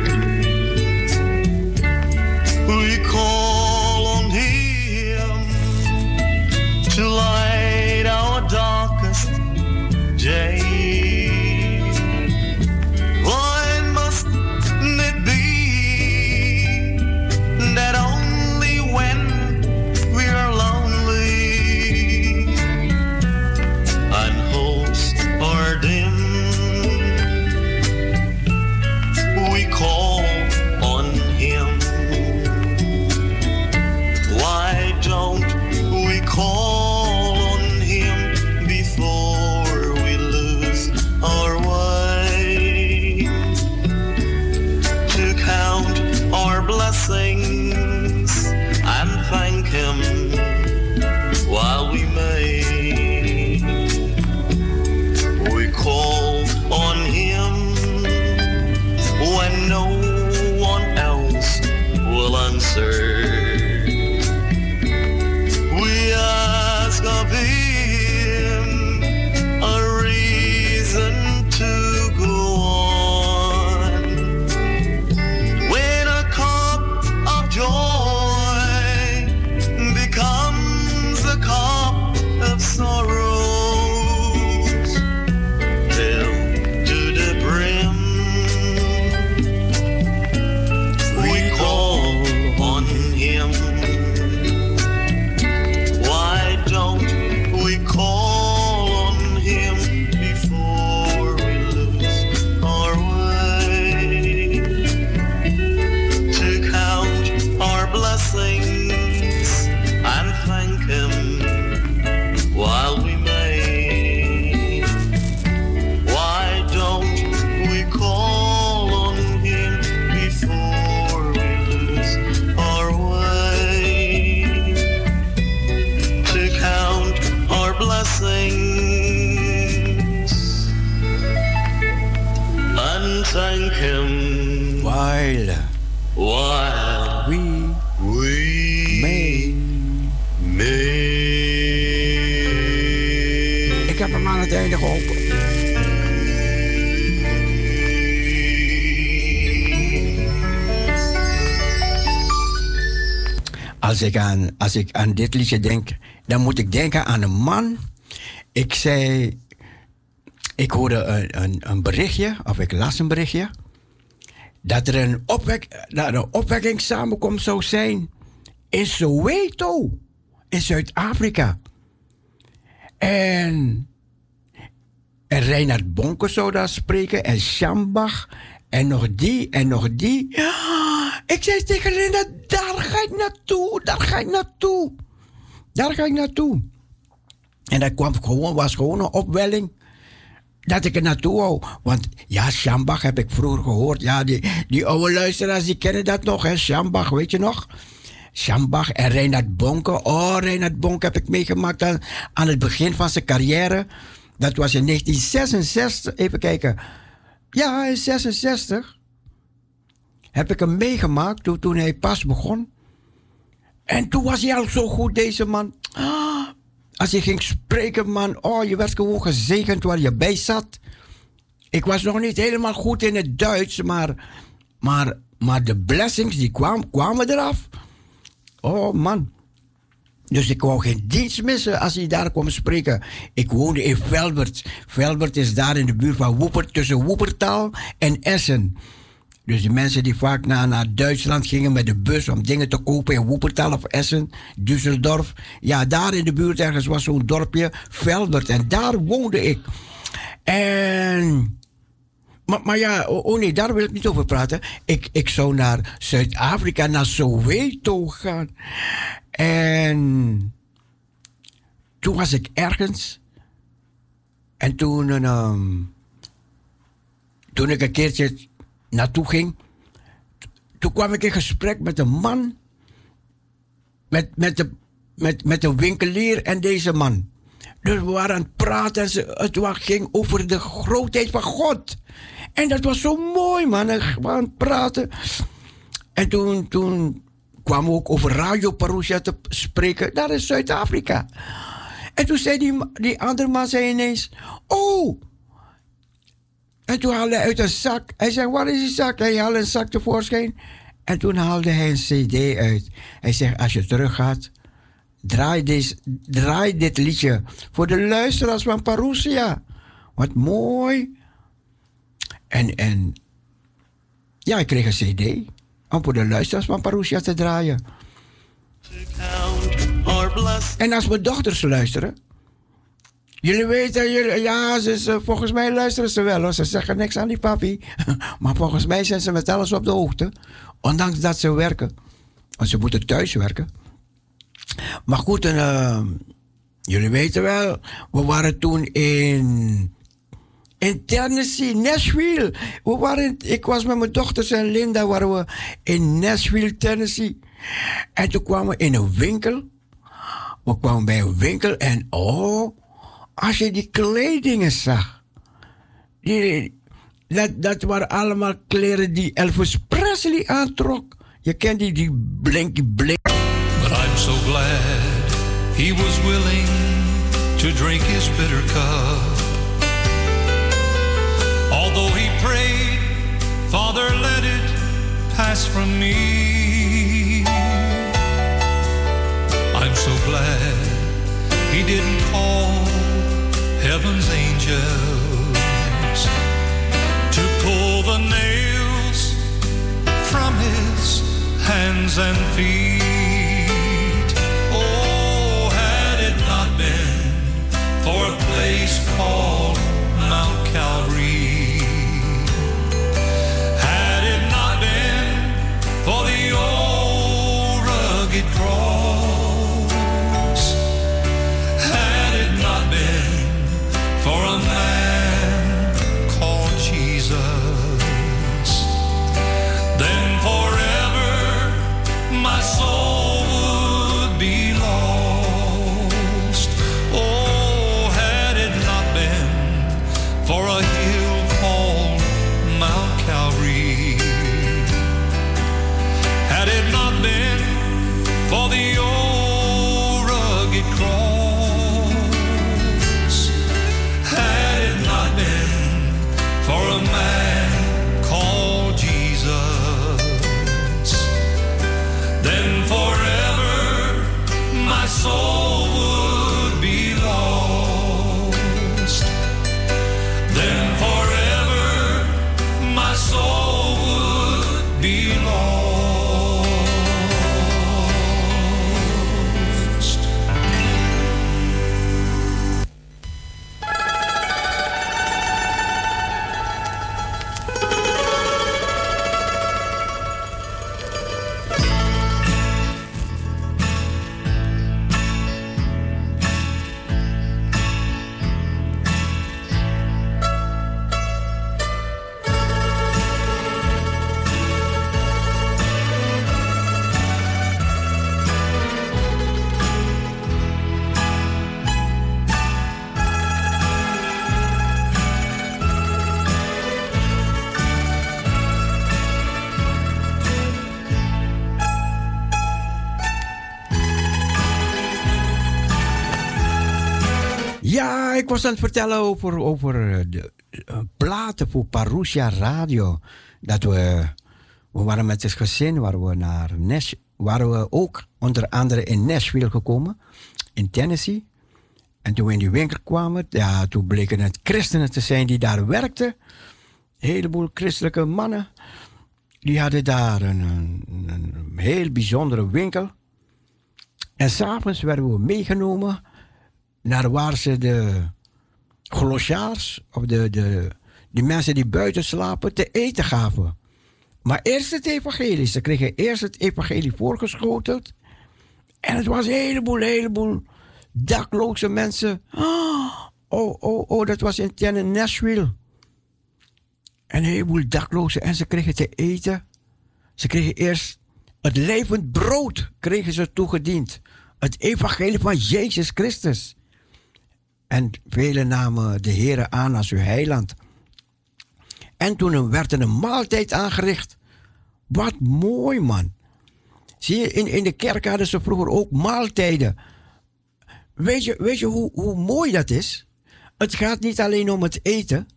Als ik, aan, als ik aan dit liedje denk, dan moet ik denken aan een man. Ik zei, ik hoorde een, een, een berichtje, of ik las een berichtje, dat er een, opwek, een opwekkingssamenkomst zou zijn in Soweto, in Zuid-Afrika. En, en Reinhard Bonke zou daar spreken. En Schambach. En nog die en nog die. Ja, ik zei tegen Linda, daar ga ik naartoe. Daar ga ik naartoe. Daar ga ik naartoe. En dat kwam gewoon, was gewoon een opwelling. Dat ik er naartoe wou. Want ja, Schambach heb ik vroeger gehoord. Ja, die, die oude luisteraars die kennen dat nog. Hè? Schambach, weet je nog? Schambach en Reinhard Bonke. Oh, Reinhard Bonke heb ik meegemaakt aan, aan het begin van zijn carrière. Dat was in 1966. Even kijken. Ja, in 66 heb ik hem meegemaakt toen, hij pas begon. En toen was hij al zo goed, deze man. Ah, Als je ging spreken, man, oh, je werd gewoon gezegend waar je bij zat. Ik was nog niet helemaal goed in het Duits, maar, maar, maar de blessings die kwamen, kwamen eraf. Oh man. Dus ik wou geen dienst missen als hij daar kwam spreken. Ik woonde in Velbert. Velbert is daar in de buurt van Woeper, tussen Woepertaal en Essen. Dus die mensen die vaak naar, naar Duitsland gingen met de bus om dingen te kopen in Woepertaal of Essen, Düsseldorf. Ja, daar in de buurt ergens was zo'n dorpje, Velbert. En daar woonde ik. En maar, maar ja, oh, nee, daar wil ik niet over praten. Ik, ik zou naar Zuid-Afrika, naar Soweto gaan. En toen was ik ergens. En toen, ehm, toen ik een keertje naartoe ging, toen kwam ik in gesprek met een man, met, met, de, met, met een winkelier en deze man. Dus we waren aan het praten en ze, het ging over de grootheid van God. En dat was zo mooi, man. We aan het praten. En toen, toen kwamen we ook over Radio Parousia te spreken. Daar in Zuid-Afrika. En toen zei die, die andere man zei ineens... Oh! En toen haalde hij uit een zak. Hij zei, waar is die zak? Hij haalde een zak tevoorschijn. En toen haalde hij een cd uit. Hij zegt, als je teruggaat... Draai, deze, draai dit liedje voor de luisteraars van Parousia. Wat mooi. En, en ja, ik kreeg een cd om voor de luisteraars van Parousia te draaien. En als mijn dochters luisteren. Jullie weten, jullie, ja, ze, ze- volgens mij luisteren ze wel hoor. Ze zeggen niks aan die papi. maar volgens mij zijn ze met alles op de hoogte. Ondanks dat ze werken. Want ze moeten thuis werken. Maar goed, eh, jullie weten wel, we waren toen in, in Tennessee, Nashville. We waren, ik was met mijn dochters en Linda waren we in Nashville, Tennessee. En toen kwamen we in een winkel. We kwamen bij een winkel en oh, als je die kledingen zag. Die, dat, dat waren allemaal kleren die Elvis Presley aantrok. Je kent die, die blinky blink. But I'm so glad he was willing to drink his bitter cup. Although he prayed, Father, let it pass from me. I'm so glad he didn't call heaven's angels to pull the nails from his hands and feet. Oh, had it not been for a place called Mount Calvary, was aan het vertellen over, over eh, de eh, platen voor Parousia Radio. Dat we, we waren met het gezin, waren we naar Nash, waren we ook onder andere in Nashville gekomen, in Tennessee. En toen we in die winkel kwamen, ja, toen bleken het christenen te zijn die daar werkten. Een heleboel christelijke mannen. Die hadden daar een, een, een heel bijzondere winkel. En s'avonds werden we meegenomen naar waar ze de glossaars, of de, de, die mensen die buiten slapen, te eten gaven. Maar eerst het evangelie. Ze kregen eerst het evangelie voorgeschoteld. En het was een heleboel, heleboel dakloze mensen. Oh, oh, oh, dat was in Ten Nashville. En een heleboel daklozen. En ze kregen te eten. Ze kregen eerst het levend brood kregen ze toegediend. Het evangelie van Jezus Christus. En velen namen de Heer aan als uw heiland. En toen werd er een maaltijd aangericht. Wat mooi, man. Zie je, in, in de kerk hadden ze vroeger ook maaltijden. Weet je, weet je hoe, hoe mooi dat is? Het gaat niet alleen om het eten,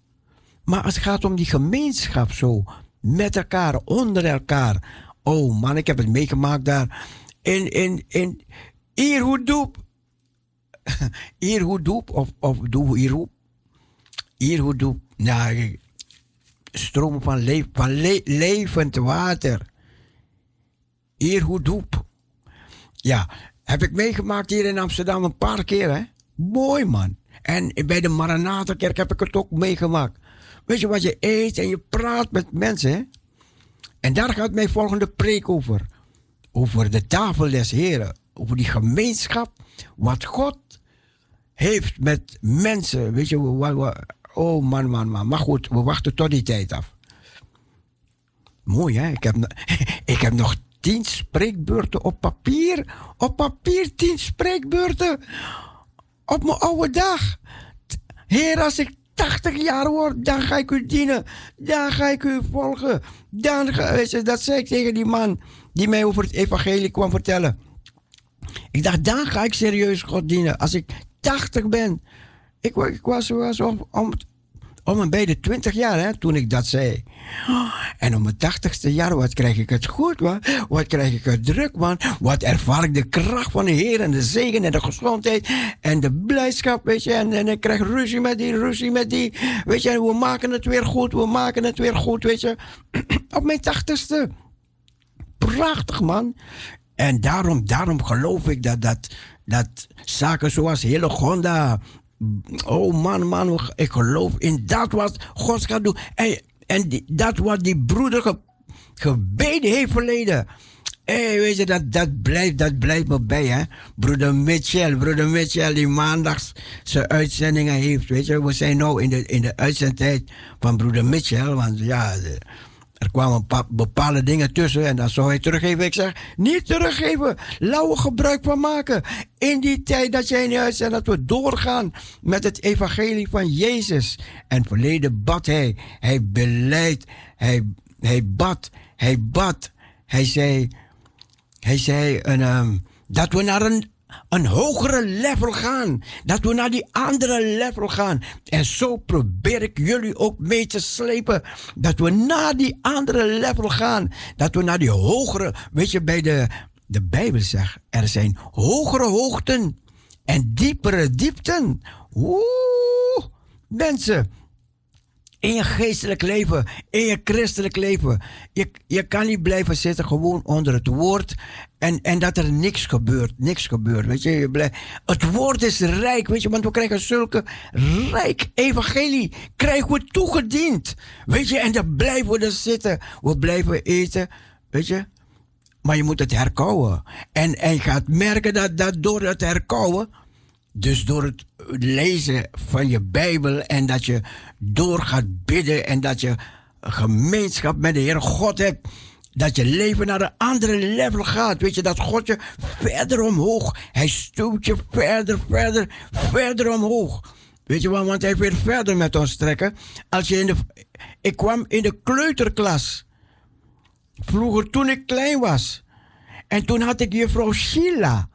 maar het gaat om die gemeenschap zo. Met elkaar, onder elkaar. Oh man, ik heb het meegemaakt daar. In, in, in Ierhoedoep. Ierhoedoep, of, of Doe Ierhoep. Ierhoedoep. Nou, stromen van, le van le levend water. Ierhoedoep. Ja, heb ik meegemaakt hier in Amsterdam een paar keer, hè? Mooi man. En bij de Maranaterkerk heb ik het ook meegemaakt. Weet je wat je eet en je praat met mensen, hè? En daar gaat mijn volgende preek over. Over de tafel des Heren. Over die gemeenschap. Wat God heeft met mensen. Weet je, oh man, man, man. Maar goed, we wachten tot die tijd af. Mooi hè? Ik heb, ik heb nog tien spreekbeurten op papier. Op papier tien spreekbeurten. Op mijn oude dag. Heer, als ik 80 jaar word, dan ga ik u dienen. Dan ga ik u volgen. Dan ga, je, dat zei ik tegen die man die mij over het evangelie kwam vertellen. Ik dacht, dan ga ik serieus God dienen. Als ik 80 ben. Ik, ik was, was om, om, om de 20 jaar hè, toen ik dat zei. En om mijn tachtigste jaar, wat krijg ik het goed, man? Wat krijg ik het druk, man? Wat ervaar ik de kracht van de Heer en de zegen en de gezondheid en de blijdschap, weet je? En, en ik krijg ruzie met die, ruzie met die, weet je? En we maken het weer goed, we maken het weer goed, weet je? Op mijn tachtigste. Prachtig, man. En daarom, daarom geloof ik dat, dat, dat zaken zoals Hillegonda, Oh man, man, ik geloof in dat wat God gaat doen. En, en dat wat die broeder ge, gebeden heeft verleden. Hey, weet je, dat, dat, blijft, dat blijft me bij, hè. Broeder Mitchell, broeder Mitchell, die maandags zijn uitzendingen heeft. Weet je, we zijn nu in de, in de uitzendtijd van broeder Mitchell. Want ja, er kwamen bepaalde dingen tussen en dan zou hij teruggeven. Ik zeg, niet teruggeven. Lauwe gebruik van maken. In die tijd dat jij niet uit en dat we doorgaan met het evangelie van Jezus. En verleden bad hij. Hij beleidt. Hij, hij bad. Hij bad. Hij zei, hij zei een, um, dat we naar een een hogere level gaan. Dat we naar die andere level gaan. En zo probeer ik jullie ook mee te slepen. Dat we naar die andere level gaan. Dat we naar die hogere. Weet je, bij de, de Bijbel zegt: er zijn hogere hoogten en diepere diepten. Oeh, mensen in je geestelijk leven, in je christelijk leven. Je, je kan niet blijven zitten gewoon onder het woord en, en dat er niks gebeurt. Niks gebeurt, weet je. je blijft, het woord is rijk, weet je, want we krijgen zulke rijk evangelie. Krijgen we toegediend, weet je. En dan blijven we er zitten. We blijven eten, weet je. Maar je moet het herkouwen. En, en je gaat merken dat, dat door het herkouwen dus door het lezen van je Bijbel en dat je door gaat bidden en dat je gemeenschap met de Heer God hebt, dat je leven naar een andere level gaat. Weet je, dat God je verder omhoog, hij stuwt je verder, verder, verder omhoog. Weet je wat, want hij wil verder met ons trekken. Als je in de, ik kwam in de kleuterklas. Vroeger toen ik klein was. En toen had ik juffrouw Sheila.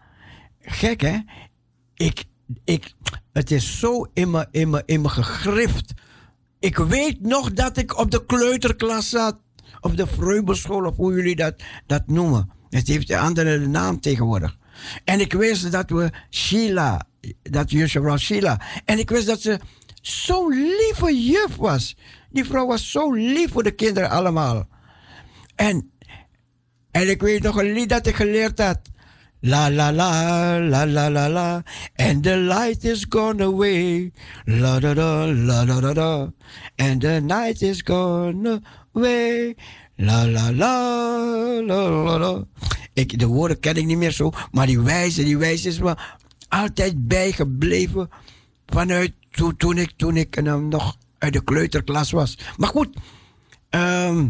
Gek hè? ik, ik, het is zo in me, in, gegrift. Ik weet nog dat ik op de kleuterklas zat. Of de vreubelschool, of hoe jullie dat, dat noemen. Het heeft een andere naam tegenwoordig. En ik wist dat we Sheila, dat juffrouw Sheila. En ik wist dat ze zo'n lieve juf was. Die vrouw was zo lief voor de kinderen allemaal. En, en ik weet nog een lied dat ik geleerd had. La la la la la la la and the light is gone away. La da da la da da da and the night is gone away. La la la la la la. Ik, de woorden ken ik niet meer zo, maar die wijze, die wijze is me altijd bijgebleven vanuit toen, ik, toen ik eh, nog uit de kleuterklas was. Maar goed, ehm,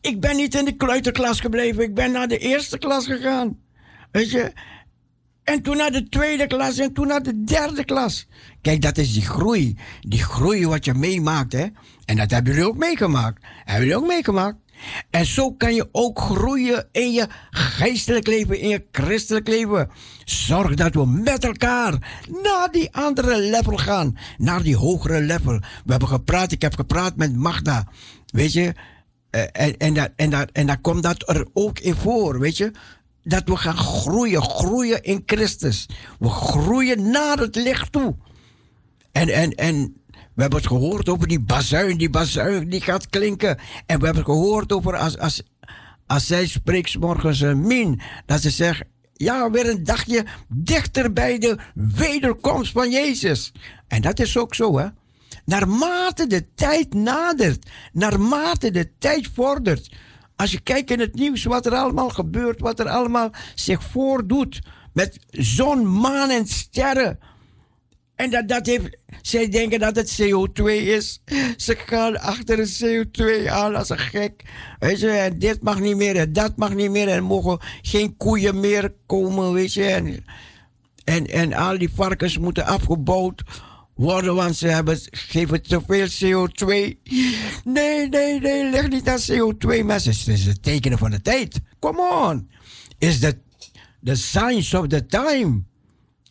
ik ben niet in de kleuterklas gebleven. Ik ben naar de eerste klas gegaan. Weet je? En toen naar de tweede klas en toen naar de derde klas. Kijk, dat is die groei. Die groei wat je meemaakt, hè. En dat hebben jullie ook meegemaakt. Hebben jullie ook meegemaakt. En zo kan je ook groeien in je geestelijk leven, in je christelijk leven. Zorg dat we met elkaar naar die andere level gaan. Naar die hogere level. We hebben gepraat, ik heb gepraat met Magda. Weet je, eh, en, en, dat, en, dat, en dan komt dat er ook in voor, weet je. Dat we gaan groeien, groeien in Christus. We groeien naar het licht toe. En, en, en we hebben het gehoord over die bazuin, die bazuin die gaat klinken. En we hebben het gehoord over als, als, als zij spreekt morgens een min, dat ze zegt, ja, weer een dagje dichter bij de wederkomst van Jezus. En dat is ook zo, hè. Naarmate de tijd nadert, naarmate de tijd vordert. Als je kijkt in het nieuws wat er allemaal gebeurt, wat er allemaal zich voordoet. Met zon, maan en sterren. En dat, dat heeft, zij denken dat het CO2 is. Ze gaan achter het CO2 aan als een gek. Weet je, en dit mag niet meer en dat mag niet meer. En mogen geen koeien meer komen, weet je. En, en, en al die varkens moeten afgebouwd worden, want ze hebben, geven te veel CO2. Nee, nee, nee, leg niet aan CO2, mensen. Het is het tekenen van de tijd. Come on. Is the, the signs of the time.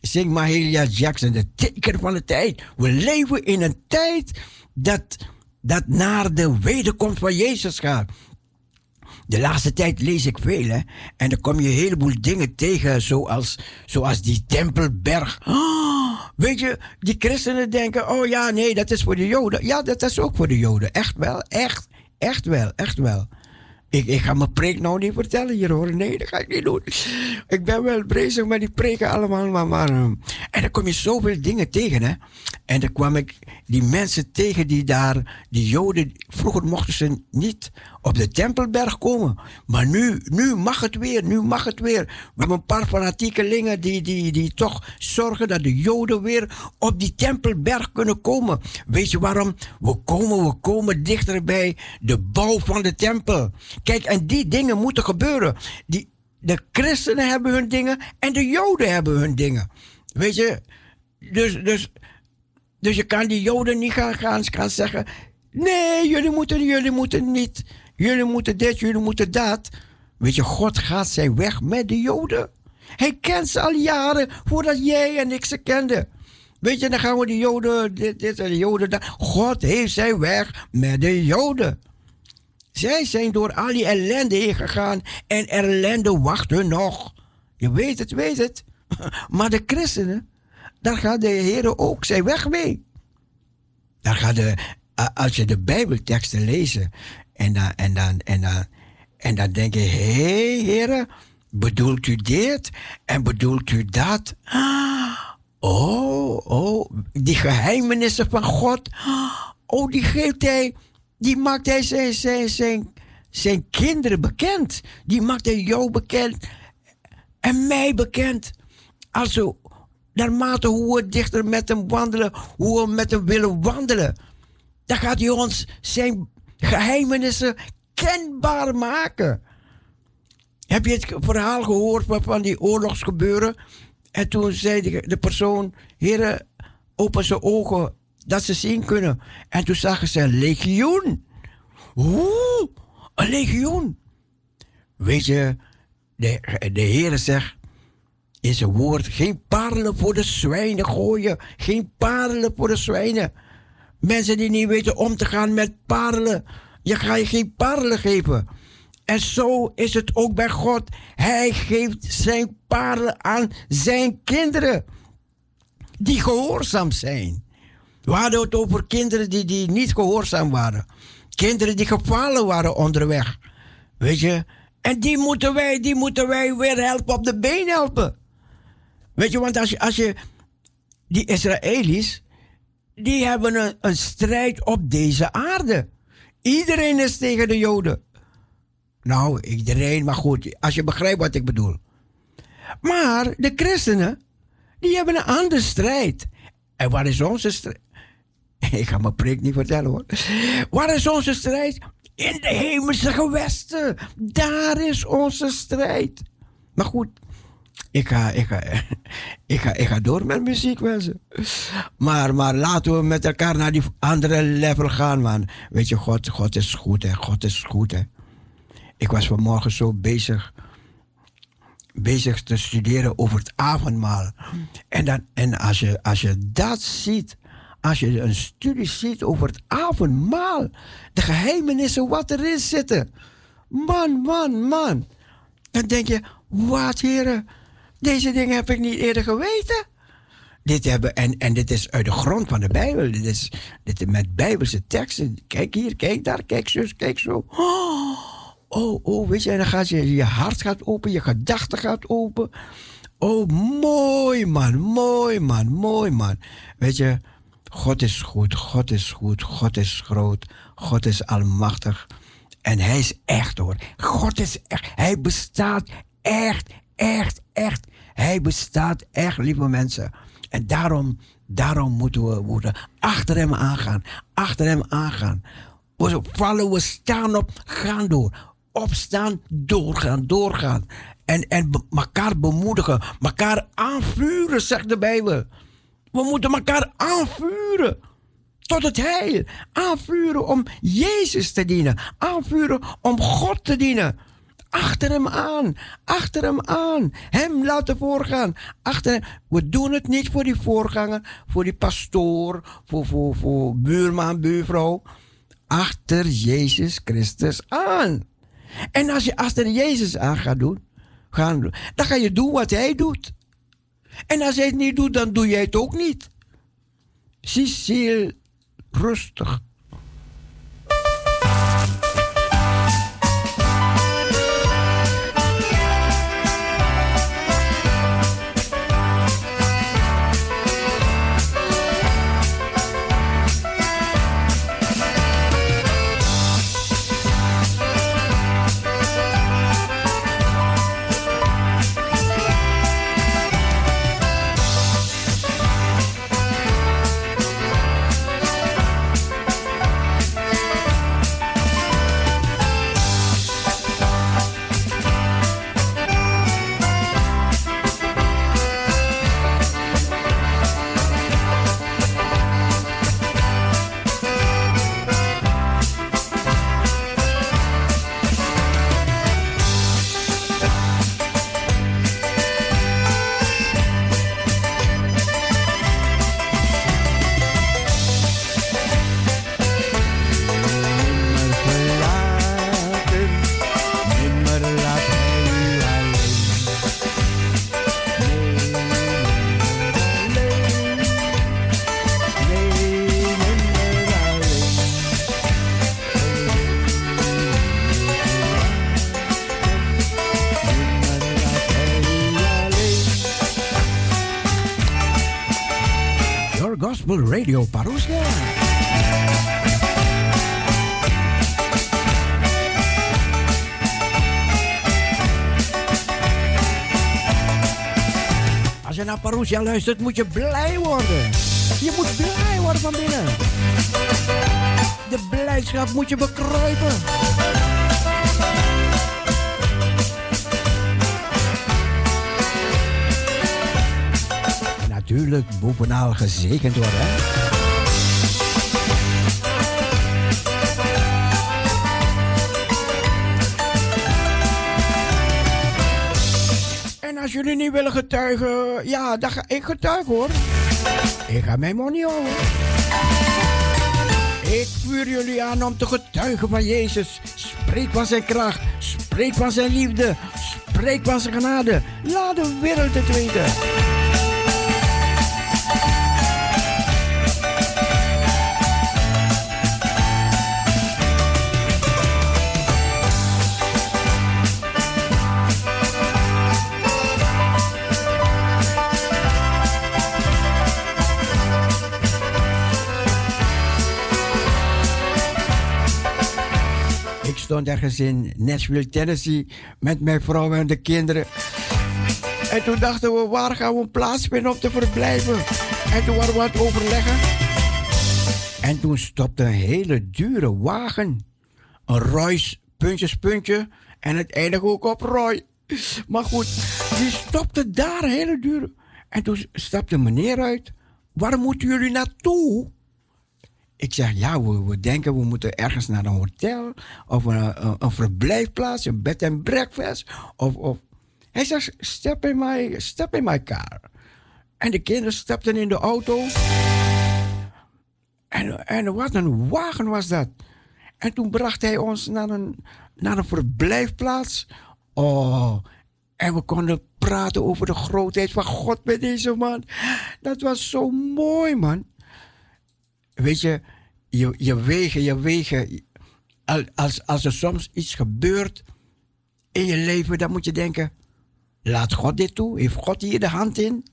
Zing Mahalia Jackson, de teken van de tijd. We leven in een tijd dat, dat naar de wederkomst van Jezus gaat. De laatste tijd lees ik veel, hè. En dan kom je een heleboel dingen tegen, zoals, zoals die Tempelberg. Ah, weet je, die christenen denken, oh ja, nee, dat is voor de Joden. Ja, dat is ook voor de Joden. Echt wel, echt, echt wel, echt wel. Ik, ik ga mijn preek nou niet vertellen hier hoor. Nee, dat ga ik niet doen. Ik ben wel bezig met die preken allemaal. Maar, maar, eh, en dan kom je zoveel dingen tegen, hè. En dan kwam ik die mensen tegen die daar, die Joden, vroeger mochten ze niet op de Tempelberg komen. Maar nu, nu mag het weer, nu mag het weer. We hebben een paar fanatiekelingen die, die, die toch zorgen dat de Joden weer op die Tempelberg kunnen komen. Weet je waarom? We komen, we komen dichter bij de bouw van de tempel. Kijk, en die dingen moeten gebeuren. Die, de christenen hebben hun dingen en de Joden hebben hun dingen. Weet je, dus, dus, dus je kan die Joden niet gaan, gaan, gaan zeggen: nee, jullie moeten, jullie moeten niet. Jullie moeten dit, jullie moeten dat. Weet je, God gaat zijn weg met de Joden. Hij kent ze al jaren voordat jij en ik ze kenden. Weet je, dan gaan we de Joden, dit, dit en de Joden. God heeft zijn weg met de Joden. Zij zijn door al die ellende heen gegaan en ellende wacht hun nog. Je weet het, weet het. Maar de christenen, daar gaat de Heer ook zijn weg mee. Daar gaat de, als je de Bijbelteksten leest en dan, en dan, en dan, en dan denk je, hé hey, Heer, bedoelt u dit en bedoelt u dat? Oh, oh, die geheimenissen van God. Oh, die geeft hij, die maakt hij zijn, zijn, zijn, zijn kinderen bekend. Die maakt hij jou bekend en mij bekend. Also, naarmate hoe we dichter met hem wandelen, hoe we met hem willen wandelen, dan gaat hij ons zijn geheimenissen kenbaar maken. Heb je het verhaal gehoord van- die oorlogsgebeuren? En toen zei de, persoon, heren, open zijn ogen, dat ze zien kunnen. En toen zagen ze een legioen. Oeh, een legioen. Weet je, de, de Heer zegt in zijn woord, geen parelen voor de zwijnen gooien. Geen parelen voor de zwijnen. Mensen die niet weten om te gaan met parelen. Je gaat je geen parelen geven. En zo is het ook bij God. Hij geeft zijn parelen aan zijn kinderen. Die gehoorzaam zijn. We hadden het over kinderen die, die niet gehoorzaam waren. Kinderen die gevallen waren onderweg. Weet je? En die moeten wij, die moeten wij weer helpen op de been helpen. Weet je, want als je, als je die Israëli's, die hebben een, strijd op deze aarde. Iedereen is tegen de Joden. Nou, iedereen, maar goed, als je begrijpt wat ik bedoel. Maar de christenen, die hebben een andere strijd. En wat is onze strijd? Ik ga mijn preek niet vertellen hoor. Wat is onze strijd? In de hemelse gewesten. Daar is onze strijd. Maar goed, ik ga, ik ga, ik ga, ik ga door met muziek, mensen. Maar, maar laten we met elkaar naar die andere level gaan, man. Weet je, God, God is goed, hè. God is goed, hè. Ik was vanmorgen zo bezig, bezig te studeren over het avondmaal. En, dan, en als, je, als je dat ziet, als je een studie ziet over het avondmaal, de geheimenissen wat erin zitten. Man, man, man. Dan denk je, wat heren, deze dingen heb ik niet eerder geweten. Dit hebben, en, en dit is uit de grond van de Bijbel. Dit is, dit met Bijbelse teksten. Kijk hier, kijk daar, kijk zus, kijk zo. Oh, oh, oh weet je, en dan gaat je, je hart gaat open, je gedachten gaat open. Oh, mooi man, mooi man, mooi man. Weet je, God is goed, God is goed, God is groot, God is almachtig. En hij is echt hoor. God is echt. Hij bestaat echt, echt, echt. Hij bestaat echt, lieve mensen. En daarom, daarom moeten we moeten achter hem aangaan. Achter hem aangaan. We vallen, we staan op, gaan door. Opstaan, doorgaan, doorgaan. En, en elkaar bemoedigen, elkaar aanvuren, zegt de Bijbel. We moeten elkaar aanvuren tot het heil. Aanvuren om Jezus te dienen. Aanvuren om God te dienen. Achter hem aan. Achter hem aan. Hem laten voorgaan. Achter hem. We doen het niet voor die voorganger, voor die pastoor, voor, voor, voor buurman, buurvrouw. Achter Jezus Christus aan. En als je achter Jezus aan gaat doen, gaan dan ga je doen wat hij doet. En als hij het niet doet, dan doe jij het ook niet. Cecile, rustig. Radio Parousia. Als je naar Parousia luistert, moet je blij worden. Je moet blij worden van binnen. De blijdschap moet je bekruipen. Natuurlijk bovenal gezegend worden. Hè? En als jullie niet willen getuigen, ja, dan ga ik getuigen hoor. Ik ga mijn mond. Ik vuur jullie aan om te getuigen van Jezus. Spreek van zijn kracht. Spreek van zijn liefde. Spreek van zijn genade. Laat de wereld het weten. Ergens in Nashville, Tennessee met mijn vrouw en de kinderen. En toen dachten we, waar gaan we een plaats vinden om te verblijven? En toen waren we aan het overleggen. En toen stopte een hele dure wagen. Een Royce, puntjes, puntje. En het eindigde ook op Roy. Maar goed, die stopte daar, hele dure. En toen stapte meneer uit. Waar moeten jullie naartoe? Ik zeg, ja, we, denken we moeten ergens naar een hotel. Of een, een, een verblijfplaats, een bed en breakfast. Of, of. Hij zegt, step in, my, step in my car. En de kinderen stapten in de auto. En, en wat een wagen was dat. En toen bracht hij ons naar een, naar een verblijfplaats. Oh, en we konden praten over de grootheid van God met deze man. Dat was zo mooi, man. Weet je, je, je wegen, je wegen. Al- Als, als er soms iets gebeurt in je leven, dan moet je denken: laat God dit toe? Heeft God hier de hand in?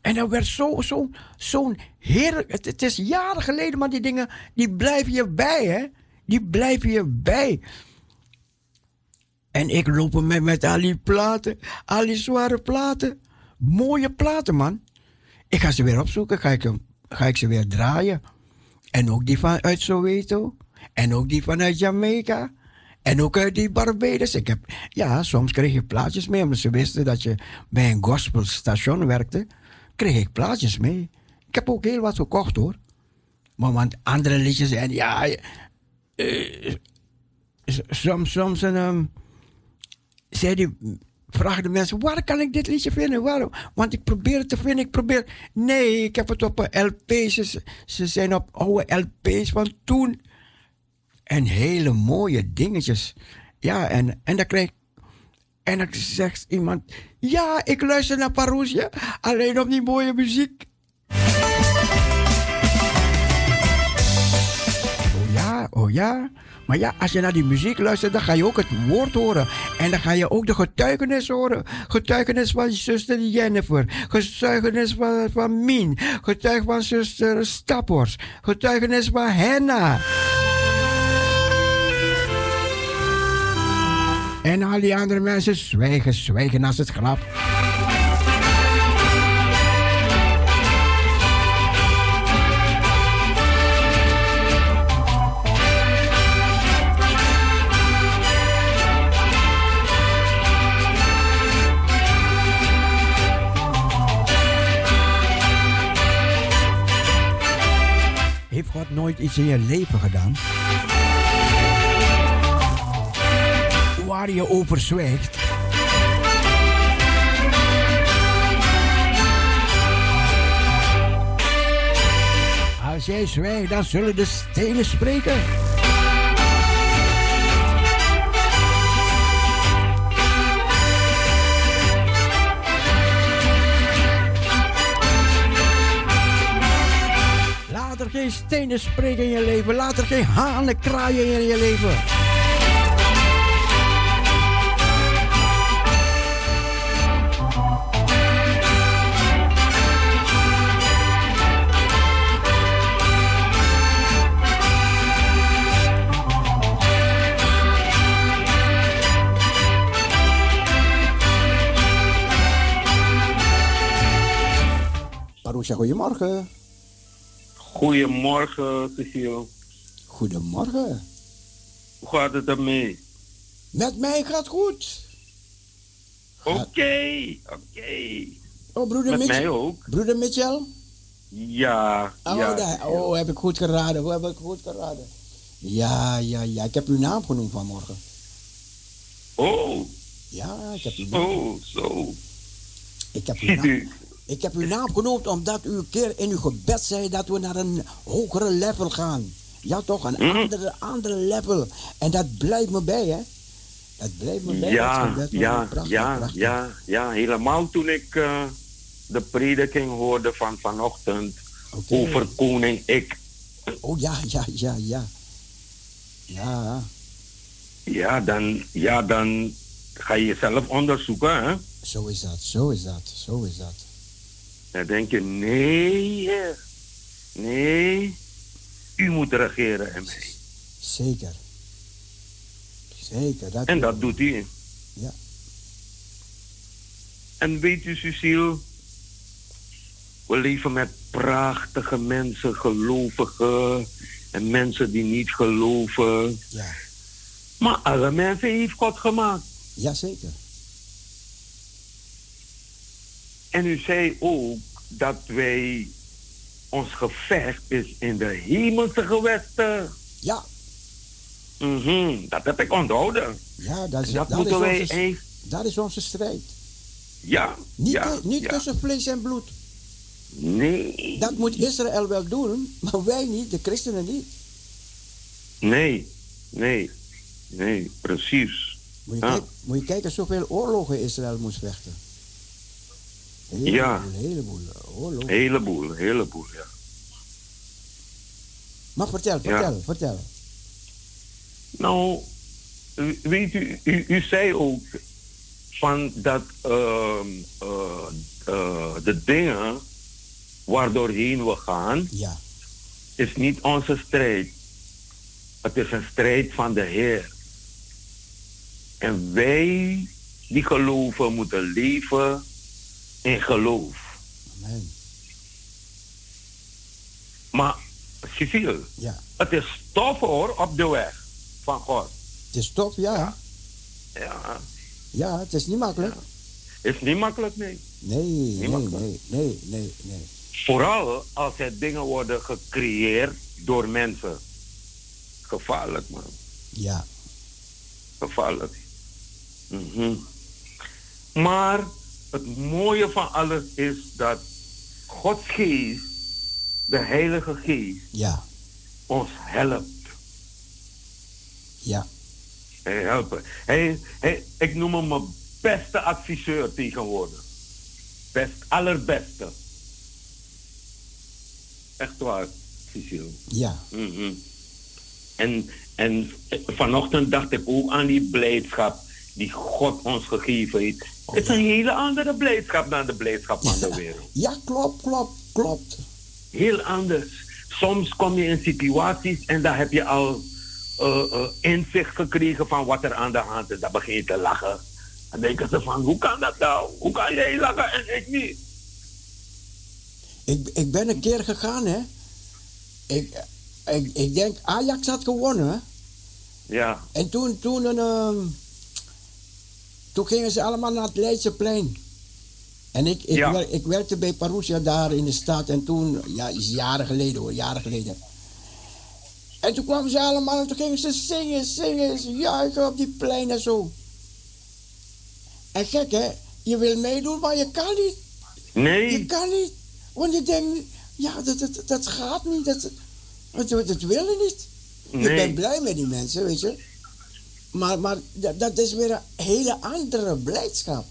En dat werd zo, zo, zo'n heerlijk. Het, het is jaren geleden, maar die dingen die blijven je bij, hè? Die blijven je bij. En ik loop met, met al die platen, al die zware platen. Mooie platen, man. Ik ga ze weer opzoeken, ga ik, hem- ga ik ze weer draaien. En ook die van uit Soweto. En ook die vanuit Jamaica. En ook uit die Barbados. Ik heb, ja, soms kreeg ik plaatjes mee, omdat ze wisten dat je bij een gospelstation werkte. Kreeg ik plaatjes mee. Ik heb ook heel wat gekocht hoor. Maar want andere liedjes en ja, eh, s- soms, soms een, ehm, zei die, vragen de mensen, waar kan ik dit liedje vinden? Waar? Want ik probeer het te vinden, ik probeer... Nee, ik heb het op een LP. Ze, ze zijn op oude LP's van toen. En hele mooie dingetjes. Ja, en, en dan krijg En dan zegt iemand, ja, ik luister naar Parousia, alleen op die mooie muziek. Oh ja. Maar ja, als je naar die muziek luistert, dan ga je ook het woord horen. En dan ga je ook de getuigenis horen. Getuigenis van zuster Jennifer. Getuigenis van, van Mien. Getuigenis van zuster Staphorst. Getuigenis van Henna. En al die andere mensen zwijgen, zwijgen als het grap. Nooit iets in je leven gedaan? Waar je over zwijgt? Als jij zwijgt, dan zullen de stenen spreken. Geen stenen spreken in je leven. Laat er geen hanen kraaien in je leven. Parousia, goedemorgen. Goedemorgen, Cecile. Goedemorgen. Hoe gaat het ermee? Met mij gaat goed. Oké, oké. Oh, broeder Met Mitchell. mij ook. Broeder Mitchell? Ja, Oh, ja. daar- oh, heb ik goed geraden. Hoe heb ik goed geraden? Ja, ja, ja. Ik heb uw naam genoemd vanmorgen. Oh, Ja, ik heb uw naam. oh, zo. Ik heb uw naam, ik heb uw naam genoemd omdat u een keer in uw gebed zei dat we naar een hogere level gaan. Ja, toch? Een Mhm. andere, andere level. En dat blijft me bij, hè? Dat blijft me bij. Ja, ja, Prachtig, ja, prachtig. ja, ja. Helemaal toen ik eh, de prediking hoorde van vanochtend over koning ik. Oh ja, ja, ja, ja. Ja, Ja, dan, ja, dan ga je jezelf onderzoeken, hè. zo is dat, zo is dat, zo is dat. Dan denk je, nee, heer. Nee, u moet regeren in mij. Zeker. Zeker. Dat En dat doet hij. Ja. En weet u, Cecile, we leven met prachtige mensen, gelovigen en mensen die niet geloven. Ja. Maar alle mensen heeft God gemaakt. Jazeker. En u zei ook dat wij, ons gevecht is in de hemelse gewesten. Ja. Mhm, dat heb ik onthouden. Ja, dat is, dat dat moeten is wij onze, even- dat is onze strijd. Ja, Niet, ja, niet ja. tussen vlees en bloed. Nee. Dat moet Israël wel doen, maar wij niet, de christenen niet. Nee, nee, nee, precies. Je, moet je kijken zoveel oorlogen Israël moest vechten. Heleboel, Ja. heleboel eh, oorlogen. Heleboel, heleboel, ja. Maar vertel, Ja. vertel, vertel. Nou, weet u, u, u zei ook van dat ehm, eh, eh, de dingen waardoorheen we gaan, Ja. is niet onze strijd. Het is een strijd van de Heer. En wij die geloven moeten leven in geloof. Amen. Maar, Cecile, Ja. het is tof hoor op de weg van God. Het is top, ja. Ja, Ja, het is niet makkelijk. is niet makkelijk, nee. Nee, nee, makkelijk. nee, nee, nee, nee. Vooral als er dingen worden gecreëerd door mensen. Gevaarlijk, man. Ja. Gevaarlijk. Mhm. Maar het mooie van alles is dat Gods geest, de Heilige Geest, Ja. ons helpt. Ja. Hij helpt. Hij, hij, ik noem hem mijn beste adviseur tegenwoordig. Best, allerbeste. Echt waar, Cecile. Ja. Mhm. En, en vanochtend dacht ik ook aan die blijdschap die God ons gegeven heeft. Het is een hele andere blijdschap dan de blijdschap van de wereld. Ja, klopt, klopt, klopt. Heel anders. Soms kom je in situaties en dan heb je al eh, eh, inzicht gekregen van wat er aan de hand is. Dan begin je te lachen. Dan denken ze van, hoe kan dat nou? Hoe kan jij lachen en ik niet? Ik, ik ben een keer gegaan, hè. Ik, ik, ik denk, Ajax had gewonnen, hè. Ja, En toen, toen, een, ehm, toen gingen ze allemaal naar het Leidseplein. En ik, ik, Ja. ik werkte bij Parousia daar in de stad. En toen, ja, is jaren geleden hoor, jaren geleden. En toen kwamen ze allemaal en toen gingen ze zingen, zingen, ze juichen op die plein en zo. En gek hè, je wil meedoen, maar je kan niet. Nee. Je kan niet. Want je denkt, ja, dat, dat, dat gaat niet. Dat, dat, dat wil je niet. Je Nee. bent blij met die mensen, weet je. Maar, maar dat, is weer een hele andere blijdschap.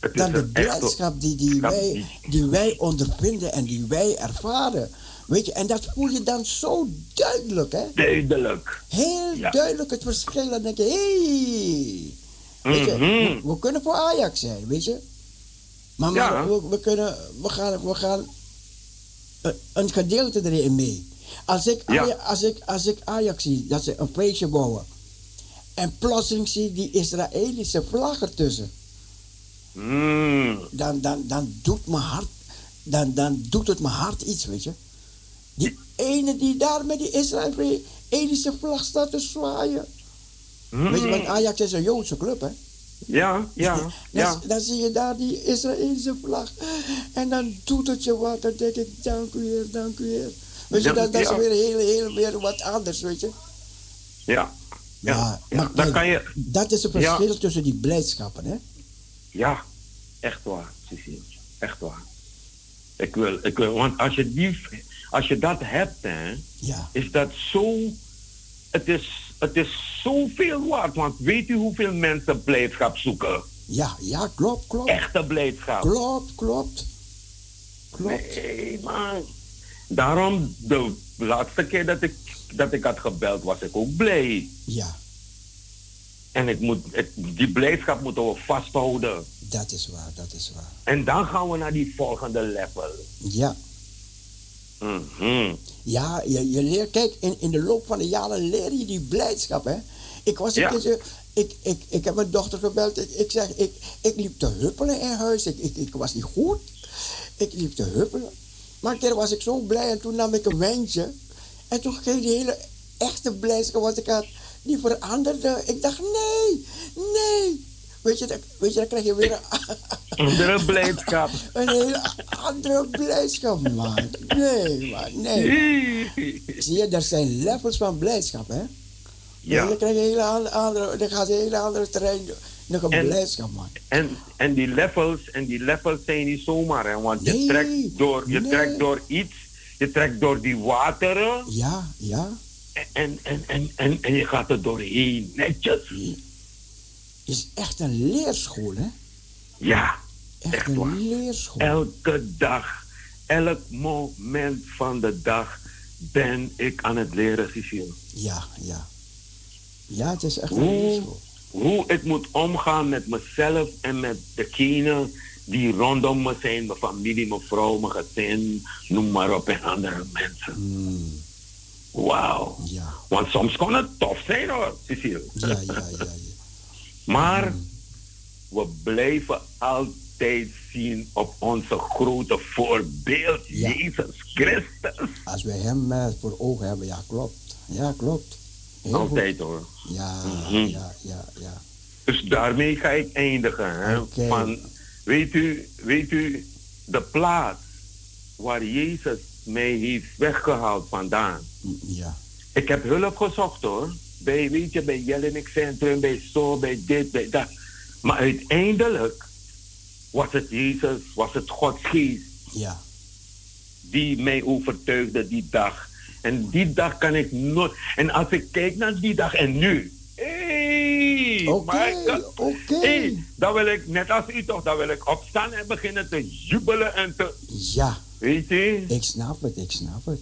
Dan de echte- blijdschap die, die, wij, die wij ondervinden en die wij ervaren. Weet je, en dat voel je dan zo duidelijk, hè? duidelijk. Heel Ja. duidelijk het verschil. Dan denk je. Weet je, Mhm. we, we kunnen voor Ajax zijn, weet je. Maar, maar Ja. we, we, kunnen, we gaan, we gaan een, een gedeelte erin mee. Als ik, Ja. Als, ik, als ik Ajax zie, dat ze een feestje bouwen. En plotseling zie die Israëlische vlag ertussen. Mm. Dan, dan, dan, doet mijn hart, dan, dan doet het mijn hart iets, weet je. Die ene die daar met die Israëlische vlag staat te zwaaien. Weet je, want Ajax is een Joodse club, hè? Ja, ja, Dan, ja. dan zie je daar die Israëlische vlag. En dan doet het je wat. Dan denk ik, dank u heer, dank u heer. Weet je, dat, dat is weer heel, heel weer wat anders, weet je. Ja. Ja, Ja, maar dan kan je... dat is het Ja. verschil tussen die blijdschappen, hè. Ja, echt waar, Cecile. Echt waar. Ik wil, ik wil, want als je, die, als je dat hebt, hè, Ja. is dat zo. Het is, het is zoveel waard. Want weet u hoeveel mensen blijdschap zoeken? Ja, ja, klopt, klopt. Echte blijdschap. Klopt, klopt. Nee, man. Daarom, de laatste keer dat ik, dat ik had gebeld, was ik ook blij. Ja, En ik moet, die blijdschap moeten we vasthouden. dat is waar, dat is waar. En dan gaan we naar die volgende level. Ja. Mhm. Ja, je, je leert, kijk, in, in de loop van de jaren leer je die blijdschap, hè. Ik was een Ja. ik, ik, ik heb mijn dochter gebeld. Ik, ik zeg, ik, ik liep te huppelen in huis. Ik, ik, ik was niet goed. Ik liep te huppelen. Maar een keer was ik zo blij en toen nam ik een wijntje. En toen ging die hele echte blijdschap wat ik had, die veranderde. Ik dacht, nee, nee. Weet je, dan, weet je, dan krijg je weer een, Andere blijdschap. een hele andere blijdschap, man. Nee, man, nee. Zie je, er zijn levels van blijdschap, hè? Ja. En dan krijg je een hele andere, andere dan gaat een hele andere terrein. Nog een En- blijdschap, man. En, en die levels, en die levels zijn niet zomaar, hè, want je, Nee, trekt, door, je nee. trekt door iets, je trekt door die wateren Ja, ja. en, en, en, en, en je gaat er doorheen, netjes. is echt een leerschool, hè? Ja, Echt een leerschool. elke dag, elk moment van de dag ben ik aan het leren, Cecile. Ja, ja. Ja, het is echt een Hoe, leerschool. hoe ik moet omgaan met mezelf en met degene die rondom me zijn, mijn familie, mijn vrouw, mijn gezin, noem maar op, en andere mensen. Wauw. Hmm. Ja. Want soms kan het tof zijn hoor, Cecile. Ja, ja, ja. ja. Maar we blijven altijd zien op onze grote voorbeeld, Jezus Christus. Als wij hem eh, voor ogen hebben, ja, klopt. Ja, klopt. Heel goed. Altijd hoor. Ja, Mhm. ja, ja, ja. Dus daarmee ga ik eindigen. Hè? Van, weet, u, weet u, de plaats waar Jezus mij heeft weggehaald vandaan. Ja. Ik heb hulp gezocht hoor. Bij, weet je, bij Jelinek Centrum, bij zo, bij dit, bij dat. Maar uiteindelijk was het Jezus, was het Gods geest Ja. die mij overtuigde die dag. En die dag kan ik nooit. En als ik kijk naar die dag en nu. Hey, Oké, oké. Hey, dan wil ik, net als u toch, dan wil ik opstaan en beginnen te jubelen en te. Ja. Weet je? Ik snap het, ik snap het.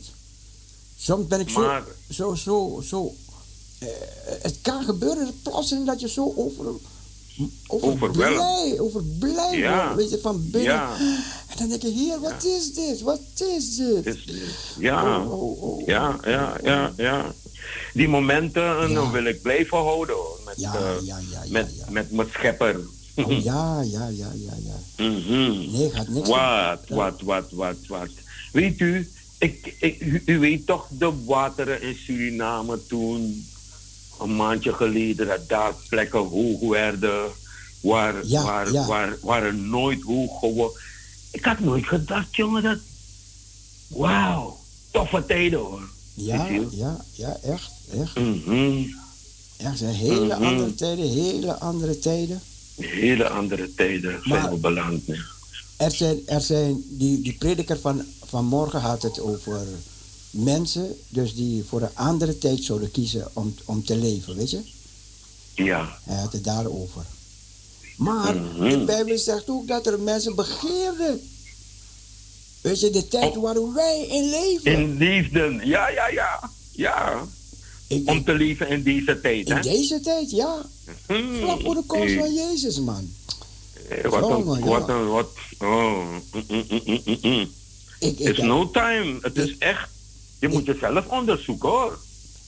Soms ben ik zo, Maar- zo, zo, zo. eh, het kan gebeuren plotseling dat je zo over, over blij, over blij Ja. weet je, van binnen. Ja. En dan denk je, heer, wat is dit? Wat is dit? Ja, Oh, ja, ja, ja, ja. Die momenten eh, dan wil ik blijven houden hoor. Ja, eh, ja, ja, met, met mijn schepper. Oh, ja, ja, ja, ja, ja. Mhm. Nee, gaat niks Wat, wat, wat, wat, wat. Weet u, ik, ik, u, u weet toch de wateren in Suriname toen, een maandje geleden, dat daar plekken hoog werden, waar, Ja, waar, ja. waar, waar er nooit hoog geworden. Ik had nooit gedacht, jongen, dat. Wauw, toffe tijden hoor. Ja, ja, ja, echt, echt. Mhm. Echt, zijn hele Mhm. andere tijden, hele andere tijden. Hele andere tijden zijn Maar- we beland nu. Er zijn, er zijn die, die prediker van, van morgen had het over mensen, dus die voor een andere tijd zouden kiezen om, om te leven, weet je? Ja. Hij had het daarover. Maar Mhm. de Bijbel zegt ook dat er mensen begeerden. Weet je, de tijd waar wij in leven. In liefde, ja, ja, ja. Ja. Om te leven in deze tijd, In hè? deze tijd, ja. Hmm. Vlak voor de komst Eh, van Jezus, man. eh, Wat een, ja. wat een, wat, oh. mm, mm, mm. Ik, ik, It's no time. Het is echt, je moet jezelf onderzoeken, hoor.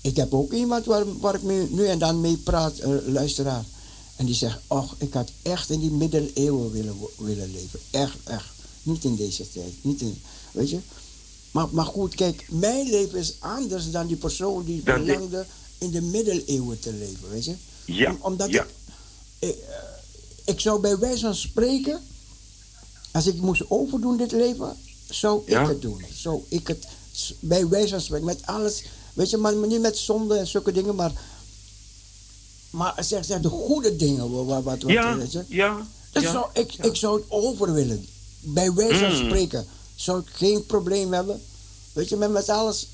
ik heb ook iemand waar, waar ik mee, nu en dan mee praat, een luisteraar. En die zegt, och, ik had echt in die middeleeuwen willen, willen leven. Echt, echt. Niet in deze tijd. Niet in, weet je? Maar, maar goed, kijk, mijn leven is anders dan die persoon die die- verlangde in de middeleeuwen te leven, weet je? Ja, Om- omdat ja. ik, ik, eh, ik zou bij wijze van spreken, als ik moest overdoen dit leven, zou Ja. ik het doen. Zou ik het, bij wijze van spreken, met alles, weet je, maar maar niet met zonde en zulke dingen, maar, maar zeg, zeg de goede dingen, wat, wat, wat Ja, weet je. ja, Dat ja, zou, ik, ik zou het over willen. Bij wijze van Mm. spreken zou ik geen probleem hebben. Weet je, met, met alles.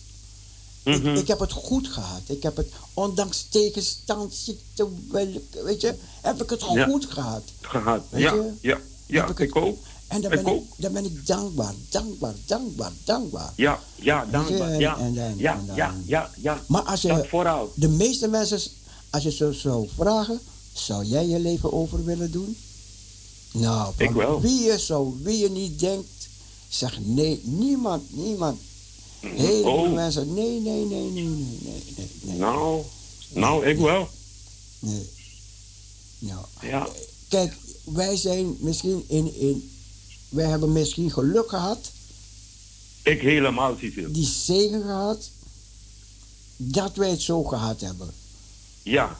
Mhm. Ik, ik heb het goed gehad. Ik heb het, ondanks tegenstand, ziekte, weet je, heb ik het Ja. goed gehad. Gehad. Weet Ja, je? ja, ja, ik ook. En daar Ik ben ik, daar ben ik dankbaar, dankbaar, dankbaar, dankbaar. Ja, ja, dankbaar. en- Ja, en- en- ja, dan- ja, ja, ja. Maar als je, vooral. de meeste mensen, als je zo zou vragen, zou jij je leven over willen doen? Nou, Ik wel. wie je zou, wie je niet denkt, zeg nee, niemand, niemand. Heel veel Oh. mensen, nee, nee, nee, nee, nee, nee, nee, nee. Nou, nou, ik wel. Nee. Nou, Ja. kijk, wij zijn misschien in, in. Wij hebben misschien geluk gehad, Ik helemaal, Cecile. die zegen gehad, dat wij het zo gehad hebben. Ja.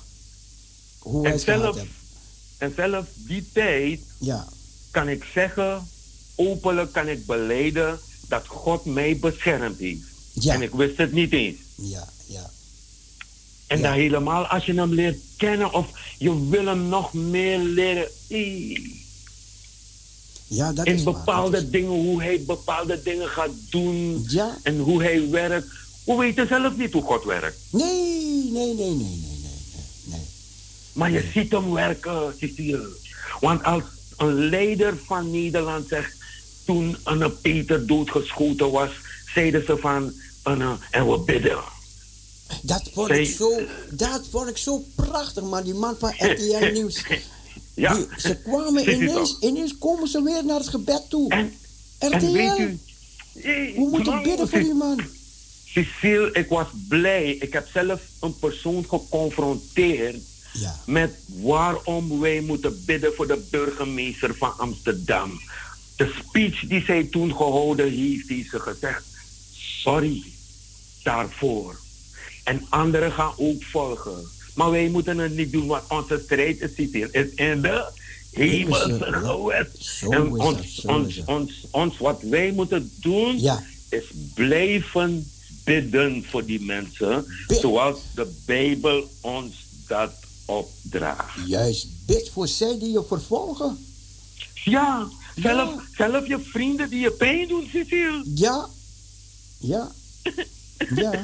Hoe wij En het gehad zelf, hebben. en zelf die tijd Ja, kan ik zeggen, openlijk kan ik beleiden dat God mij beschermd heeft. Ja. En ik wist het niet eens. ja, ja. En dan helemaal als je hem leert kennen of je wil hem nog meer leren. Ja, dat in is waar, bepaalde dingen, hoe hij bepaalde dingen gaat doen Ja. en hoe hij werkt. We weten zelf niet hoe God werkt. Nee, nee, nee, nee, nee, nee. Maar je ziet hem werken, Cecile. Want als een leider van Nederland zegt, toen een Peter doodgeschoten was, zeiden ze van, en we bidden. Dat vond, ik zo, dat vond ik zo prachtig, man. Die man van RTL Nieuws. Ja. Die- ze kwamen ineens, ineens komen ze weer naar het gebed toe. En, RTL, en weet u, we moeten man, bidden voor die man. Cecile, ik was blij. Ik heb zelf een persoon geconfronteerd Ja. met waarom wij moeten bidden voor de burgemeester van Amsterdam. De speech die zij toen gehouden heeft, heeft ze gezegd: sorry daarvoor. En anderen gaan ook volgen. Maar wij moeten het niet doen, want onze strijd is, in de hemelse gewet. En ons, ons, ons, ons, wat wij moeten doen, Ja. is blijven bidden voor die mensen, zoals de Bijbel ons dat opdraagt. Juist, bid voor zij die je vervolgen. Ja, zelf, zelf je vrienden die je pijn doen, Cecile. Ja, ja, ja.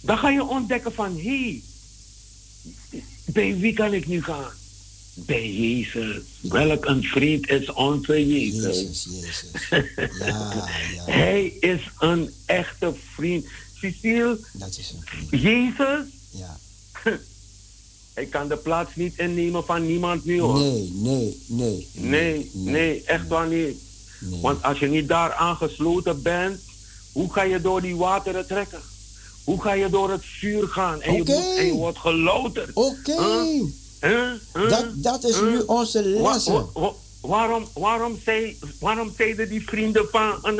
Dan ga je ontdekken van, hé, hey, bij wie kan ik nu gaan? Bij Jezus. Welk een vriend is onze Jezus? Jezus, Jezus. Ja, ja. Hij is een echte vriend. Cecile, Dat is een vriend. Jezus, Ja. hij kan de plaats niet innemen van niemand nu hoor. Nee, nee, nee. Nee, nee, echt waar niet. Want als je niet daar aangesloten bent, hoe ga je door die wateren trekken? Hoe ga je door het vuur gaan? En, je, moet, en je wordt gelouterd. Oké. Huh? Huh? Huh? Dat, dat is Huh? nu onze lessen. wa- wa- waarom, waarom, zei, waarom zeiden die vrienden van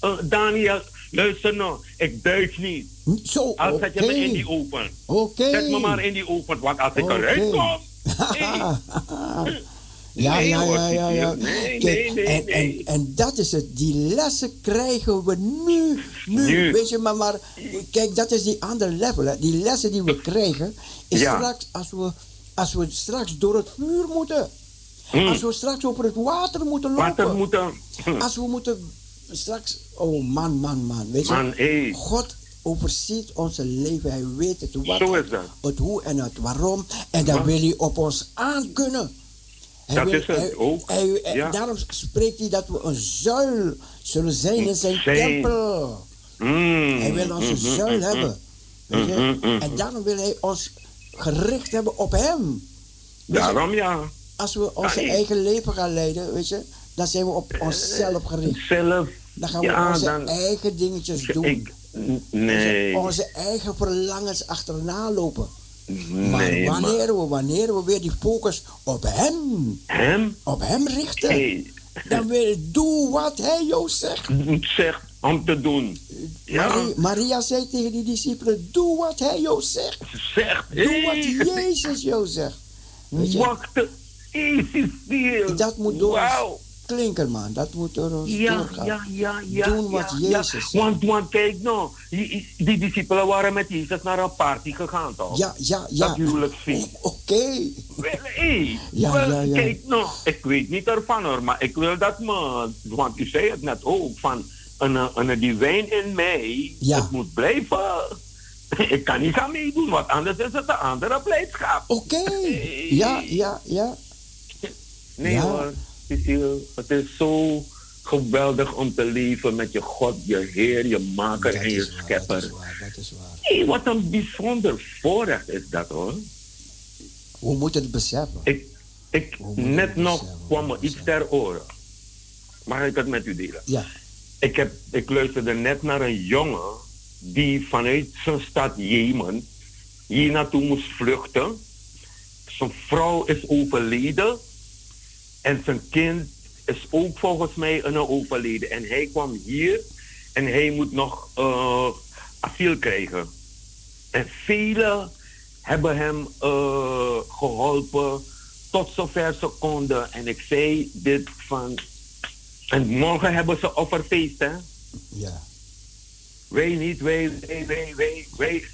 eh, Daniel, luister nou, ik duik niet. Zo, Al zet je me in die open. Oké. Zet me maar in die open, want als ik eruit kom... Ja, Nee, ja, ja, ja, ja. nee, Kijk, nee, nee, en. En, en dat is het. Die lessen krijgen we nu. Nu, Nu. weet je, maar, maar kijk, dat is die andere level. Hè. Die lessen die we krijgen, is Ja. straks als we, als we straks door het vuur moeten. Hmm. Als we straks over het water moeten lopen. Water moeten... Hm. Als we moeten straks... Oh man, man, man. Weet je, Man, hey. God overziet onze leven. Hij weet het wat, Zo is dat. het hoe en het waarom. En dan Maar- wil hij op ons aankunnen. Hij Dat wil- is het hij- ook. hij- Ja. Daarom spreekt hij dat we een zuil zullen zijn in zijn Zijn. tempel. Mm, Hij wil onze mm, mm, zuil mm, hebben. Weet je? mm, mm, mm. En daarom wil hij ons gericht hebben op hem. Weet je, Daarom ja. Als we onze nee. eigen leven gaan leiden, weet je, dan zijn we op onszelf gericht. Zelf. Dan gaan we ja, onze dan, eigen dingetjes doen. Ik, nee. Onze eigen verlangens achterna lopen. Maar Nee, maar- wanneer we, wanneer we weer die focus op hem, Hem? op hem richten, Hey. dan wil doe wat hij jou zegt. Zegt om te doen. Ja. Maria, Maria zei tegen die discipelen, doe wat hij jou zegt. Zegt. Doe wat Jezus jou zegt. Weet je? Wacht. Easy stil. Dat moet door Wauw. Ons klinken, man. Dat moet door ons Ja, doorgaan. ja, ja, ja. Doen wat ja, Jezus ja. Want, want kijk nou, die, discipelen waren met Jezus naar een party gegaan toch? Ja, ja, ja. Dat huwelijksfeest. Oké. Hé, Ja, ja, ja. kijk nou, ik weet niet ervan hoor, maar ik wil dat me, want u zei het net ook, van een, een, divijn in mij, Ja. het moet blijven. Ik kan niet gaan meedoen, want anders is het een andere blijdschap. Oké. Ja, ja, ja. Nee Ja. hoor, het is zo geweldig om te leven met je God, je Heer, je Maker en je Schepper. Dat is waar. Wat een bijzonder voorrecht is dat hoor. We moeten het beseffen. Ik, ik net nog kwam me iets ter oren. Mag ik het met u delen? Ja. Ik, heb, ik luisterde net naar een jongen die vanuit zijn stad Jemen hier naartoe moest vluchten. zijn vrouw is overleden. En zijn kind is ook volgens mij een overleden. En hij kwam hier en hij moet nog eh, asiel krijgen. En velen hebben hem eh, geholpen tot zover ze konden. En ik zei dit van. En morgen hebben ze offerfeest, hè? Ja. Wij niet, wij, wij, wij, wij, wij.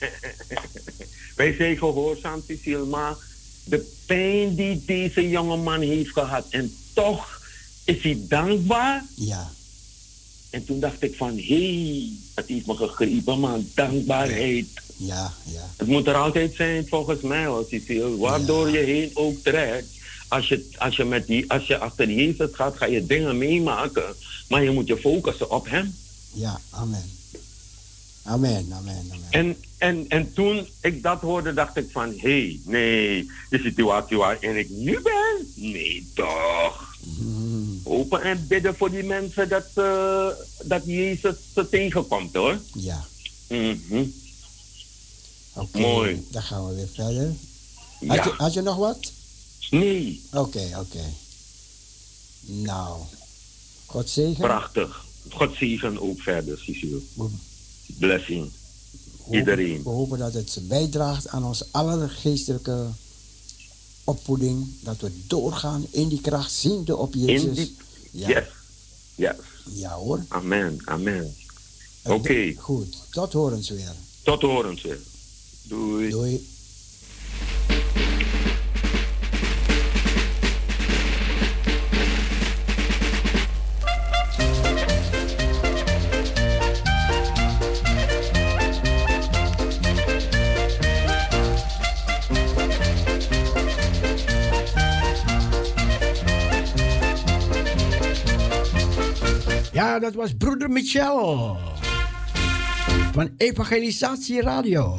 wij zijn gehoorzaam, Cecile, maar de pijn die deze jongeman heeft gehad. En toch is hij dankbaar. Ja. En toen dacht ik van, hé, hey, het heeft me gegrepen, man. Dankbaarheid. Ja, ja. Het moet er altijd zijn, volgens mij, hoor, Cecile. Waardoor je heen ook trekt. Als je, als, je met die, als je achter Jezus gaat, ga je dingen meemaken. Maar je moet je focussen op hem. Ja, amen. Amen, amen, amen. En, en, en toen ik dat hoorde, dacht ik van... Hé, hey, nee, de situatie waarin ik nu ben? Nee, toch. Mm. Hopen en bidden voor die mensen dat, eh, dat Jezus ze tegenkomt, hoor. Ja. Mhm. Oké. Mooi. Dan gaan we weer verder. Had, Ja. je, had je nog wat? Nee. Oké, oké. Nou. God zegen. Prachtig. God zegen ook verder. We Blessing. Hopen- Iedereen. We hopen dat het bijdraagt aan onze aller geestelijke opvoeding. Dat we doorgaan in die kracht, ziende op Jezus. In die, Ja. Yes. Yes. Ja hoor. Amen. Amen. Oké. Goed. Tot horens weer. Tot horens weer. Doei. Doei. Ja, dat was broeder Michel. Van Evangelisatie Radio.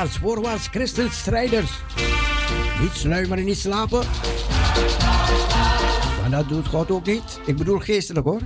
Voorwaarts, voorwaarts, christenstrijders. Niet sluimeren, niet slapen. Maar dat doet God ook niet. Ik bedoel geestelijk hoor.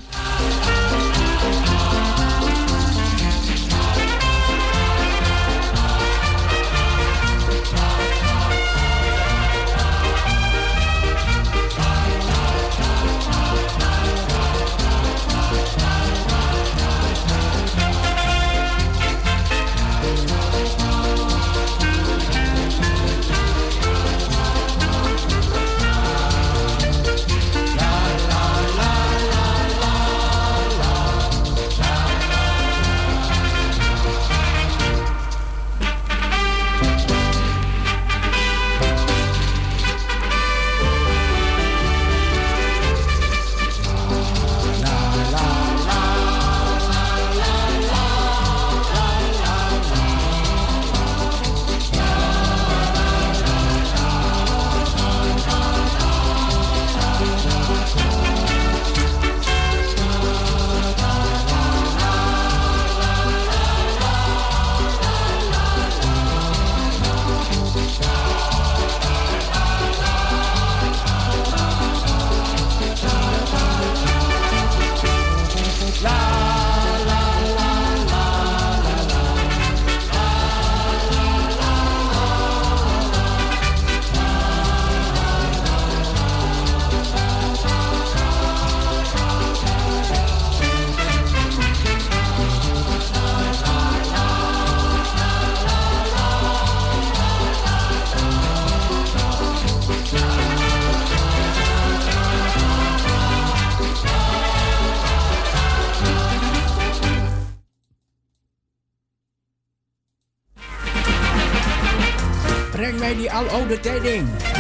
Mij die aloude tijding.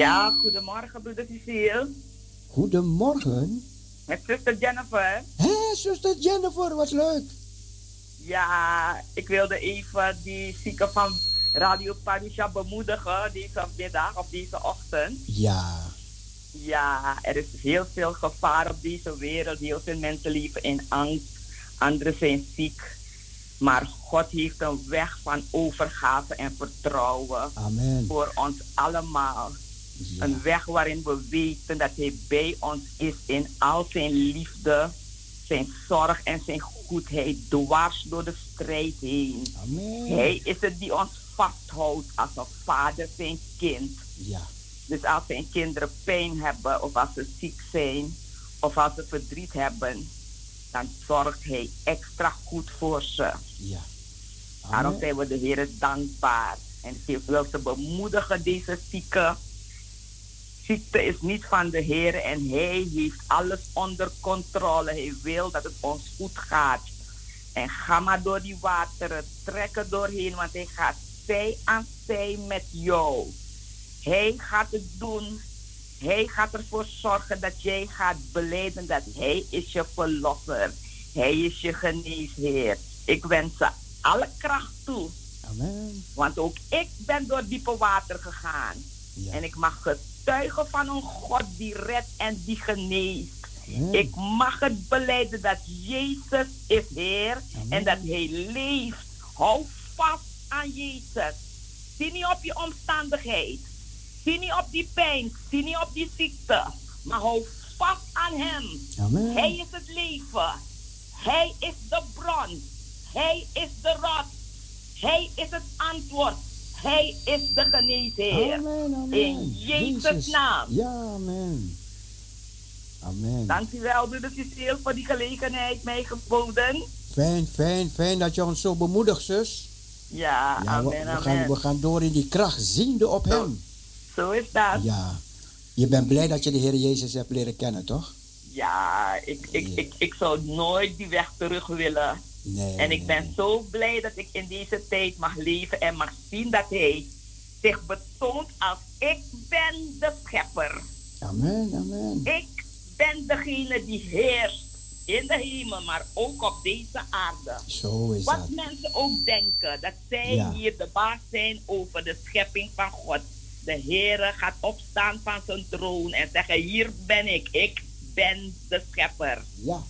Ja, goedemorgen, broeder Cecile. Goedemorgen. Met zuster Jennifer. Hé, zuster Jennifer, wat leuk. Ja, ik wilde even die zieken van Radio Parusha bemoedigen deze middag of deze ochtend. Ja, Ja, er is heel veel gevaar op deze wereld. Heel veel mensen leven in angst. Anderen zijn ziek. Maar God heeft een weg van overgave en vertrouwen Amen. voor ons allemaal. Een weg waarin we weten dat Hij bij ons is in al zijn liefde, zijn zorg en zijn goedheid, dwars door de strijd heen. Amen. Hij is het die ons vasthoudt als een vader zijn kind. Ja. Dus als zijn kinderen pijn hebben, of als ze ziek zijn, of als ze verdriet hebben, dan zorgt hij extra goed voor ze. Ja. Daarom zijn we de Heer dankbaar. En ik wil ze bemoedigen, deze zieke. Ziekte is niet van de Heer en Hij heeft alles onder controle. Hij wil dat het ons goed gaat. En ga maar door die wateren, trek er doorheen, want Hij gaat zij aan zij met jou. Hij gaat het doen. Hij gaat ervoor zorgen dat jij gaat beleiden dat Hij is je verlosser. Hij is je geneesheer. Ik wens ze alle kracht toe. Amen. Want ook ik ben door diepe water gegaan. En ik mag getuigen van een God die redt en die geneest. Ik mag het beleiden dat Jezus is Heer en dat Hij leeft. Hou vast aan Jezus. Zie niet op je omstandigheid. Zie niet op die pijn. Zie niet op die ziekte. Maar hou vast aan Hem. Amen. Hij is het leven. Hij is de bron. Hij is de rot. Hij is het antwoord. Hij is de geneesheer. Amen, amen. In Jezus' naam. Ja, amen. Amen. Dankjewel, broeder Cecile, voor die gelegenheid mij geboden. Fijn, fijn, fijn dat je ons zo bemoedigt, zus. Ja, amen, we amen. gaan, we gaan door in die kracht, ziende op Hem. Zo is dat. Ja. Je bent blij dat je de Heer Jezus hebt leren kennen, toch? Ja, ik, ik, ik, ik zou nooit die weg terug willen. Nee. En ik ben zo blij dat ik in deze tijd mag leven en mag zien dat Hij zich betoont als ik ben de schepper. Amen, amen. Ik ben degene die heerst in de hemel, maar ook op deze aarde. Zo is Wat dat. mensen ook denken, dat zij Ja. hier de baas zijn over de schepping van God. De Heere gaat opstaan van zijn troon en zeggen, hier ben ik, ik ben de schepper. Ja.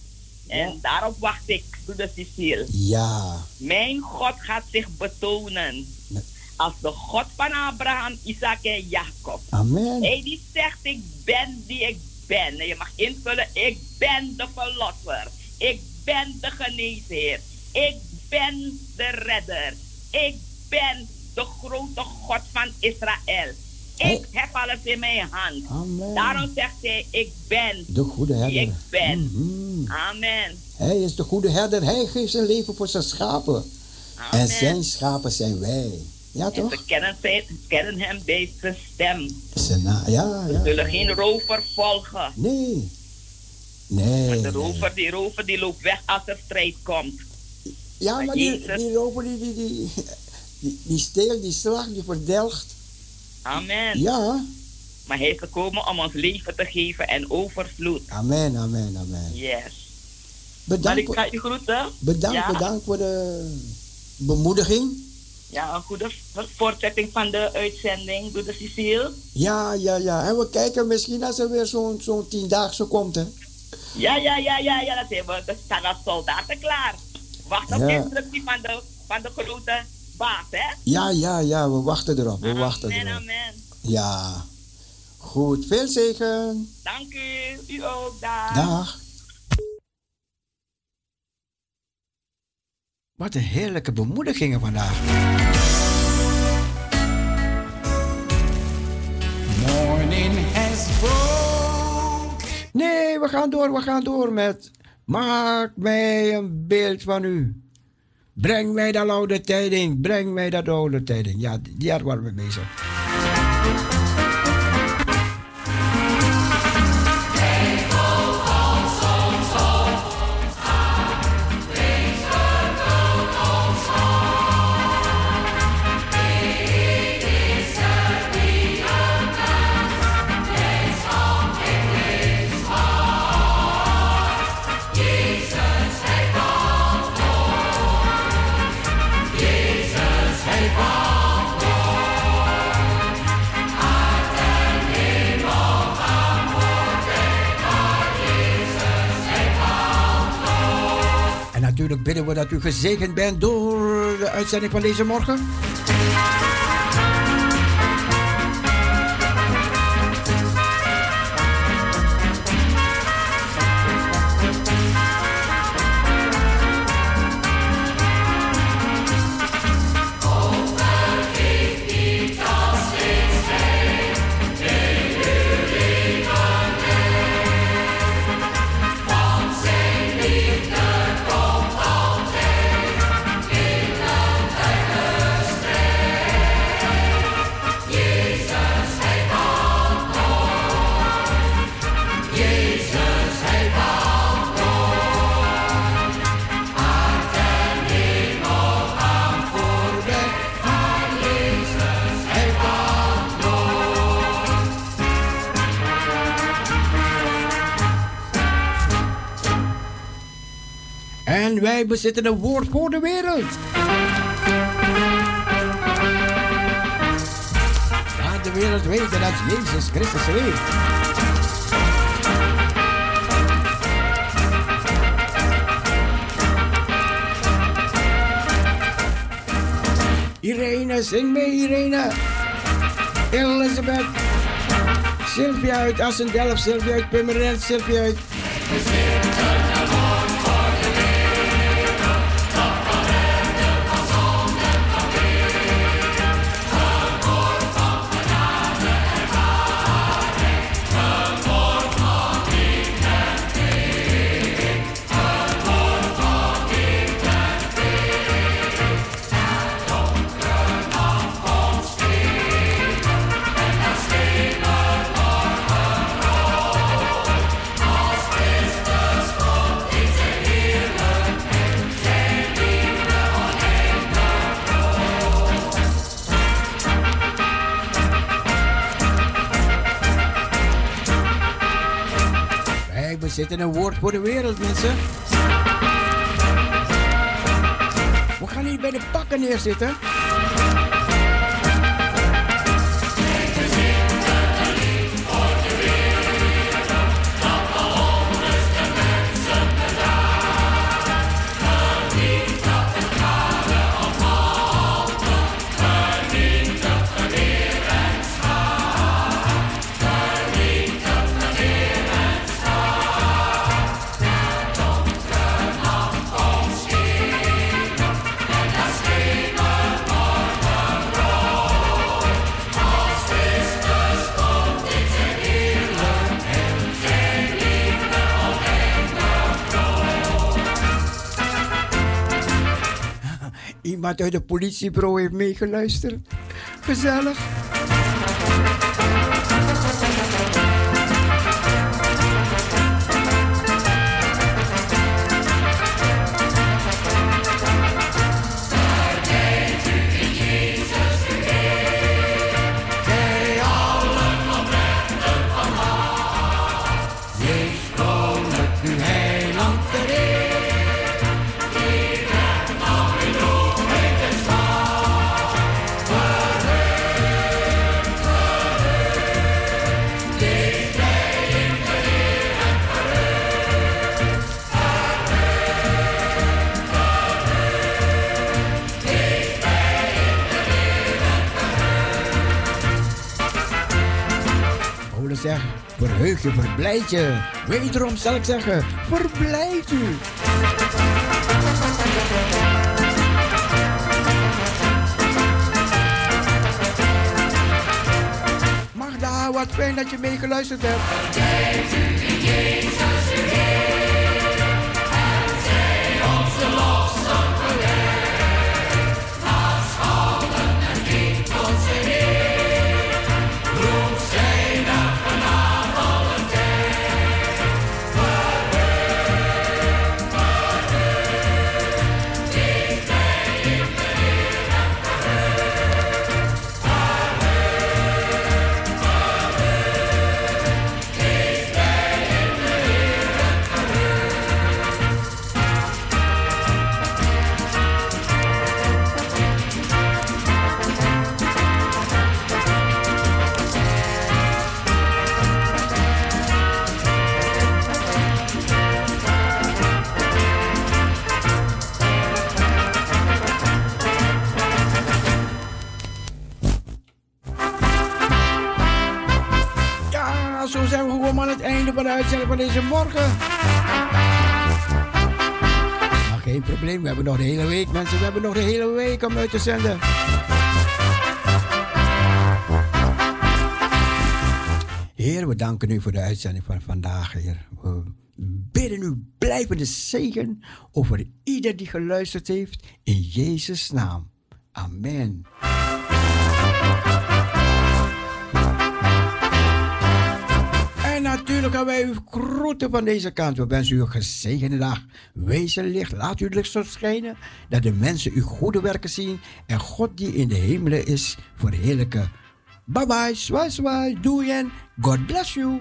En daarop wacht ik, broeder Cecile. Ja. Mijn God gaat zich betonen als de God van Abraham, Isaac en Jacob. Amen. Hij die zegt, ik ben die ik ben. En je mag invullen, ik ben de verlosser. Ik ben de geneesheer. Ik ben de redder. Ik ben de grote God van Israël. Ik heb alles in mijn hand. Amen. Daarom zegt hij, ik ben De goede herder. ik ben. Mhm. Amen. Hij is de goede herder. Hij geeft zijn leven voor zijn schapen. En zijn schapen zijn wij. Ja, En toch? ze kennen, zijn, kennen hem bij zijn stem. Zijn na- ja, Ze ja. zullen geen rover volgen. Nee. Nee. De rover, die rover die loopt weg als er strijd komt. Ja, maar die, die rover, die, die, die, die, die steel, die slag, die verdelgt. Amen. Ja. Maar hij is gekomen om ons leven te geven en overvloed. Amen, amen, amen. Yes. Maar Bedankt, ik voor- ga je groeten. bedankt, ja? bedankt voor de bemoediging. Ja, een goede voortzetting van de uitzending, broeder Cecile. Ja, ja, ja. En we kijken misschien als er weer zo'n zo'n tiendaagse komt, hè. Ja, ja, ja, ja, ja, dat hebben we. Er staan als soldaten klaar. Wacht op Ja. instructie van de, van de grote baas, hè? Ja, ja, ja. We wachten erop. We wachten Amen, erop. amen. Ja. Goed. Veel zegen. Dank u. U ook, dag. Dag. Wat een heerlijke bemoedigingen vandaag. Morning has broke. Nee, we gaan door, we gaan door met. Maak mij een beeld van u. Breng mij dat oude tijding, breng mij dat oude tijding. Ja, daar waren we bezig. Natuurlijk bidden we dat u gezegend bent door de uitzending van deze morgen. Wij bezitten een woord voor de wereld. Laat de wereld weten dat Jezus Christus leeft. Irene, zing mee Irene. Elizabeth. Sylvia uit Assendelft, Sylvia uit Purmerend, Sylvia uit... zitten in een woord voor de wereld, mensen. We gaan niet bij de pakken neerzitten. Iemand uit de politiebureau heeft meegeluisterd. Gezellig. Verheug je, verblijd je. Wederom zal ik zeggen, verblijd u. Magda, wat fijn dat je meegeluisterd hebt. Uitzending van deze morgen. Maar geen probleem, we hebben nog de hele week, mensen. We hebben nog de hele week om uit te zenden. Heer, we danken u voor de uitzending van vandaag, Heer. We bidden u blijvende zegen over ieder die geluisterd heeft. In Jezus' naam. Amen. En natuurlijk gaan wij u groeten van deze kant. We wensen u een gezegende dag. Wees er licht, laat uw licht zo schijnen, dat de mensen uw goede werken zien en God die in de hemelen is verheerlijken. Bye bye, zwaai zwaai, doei en God bless you.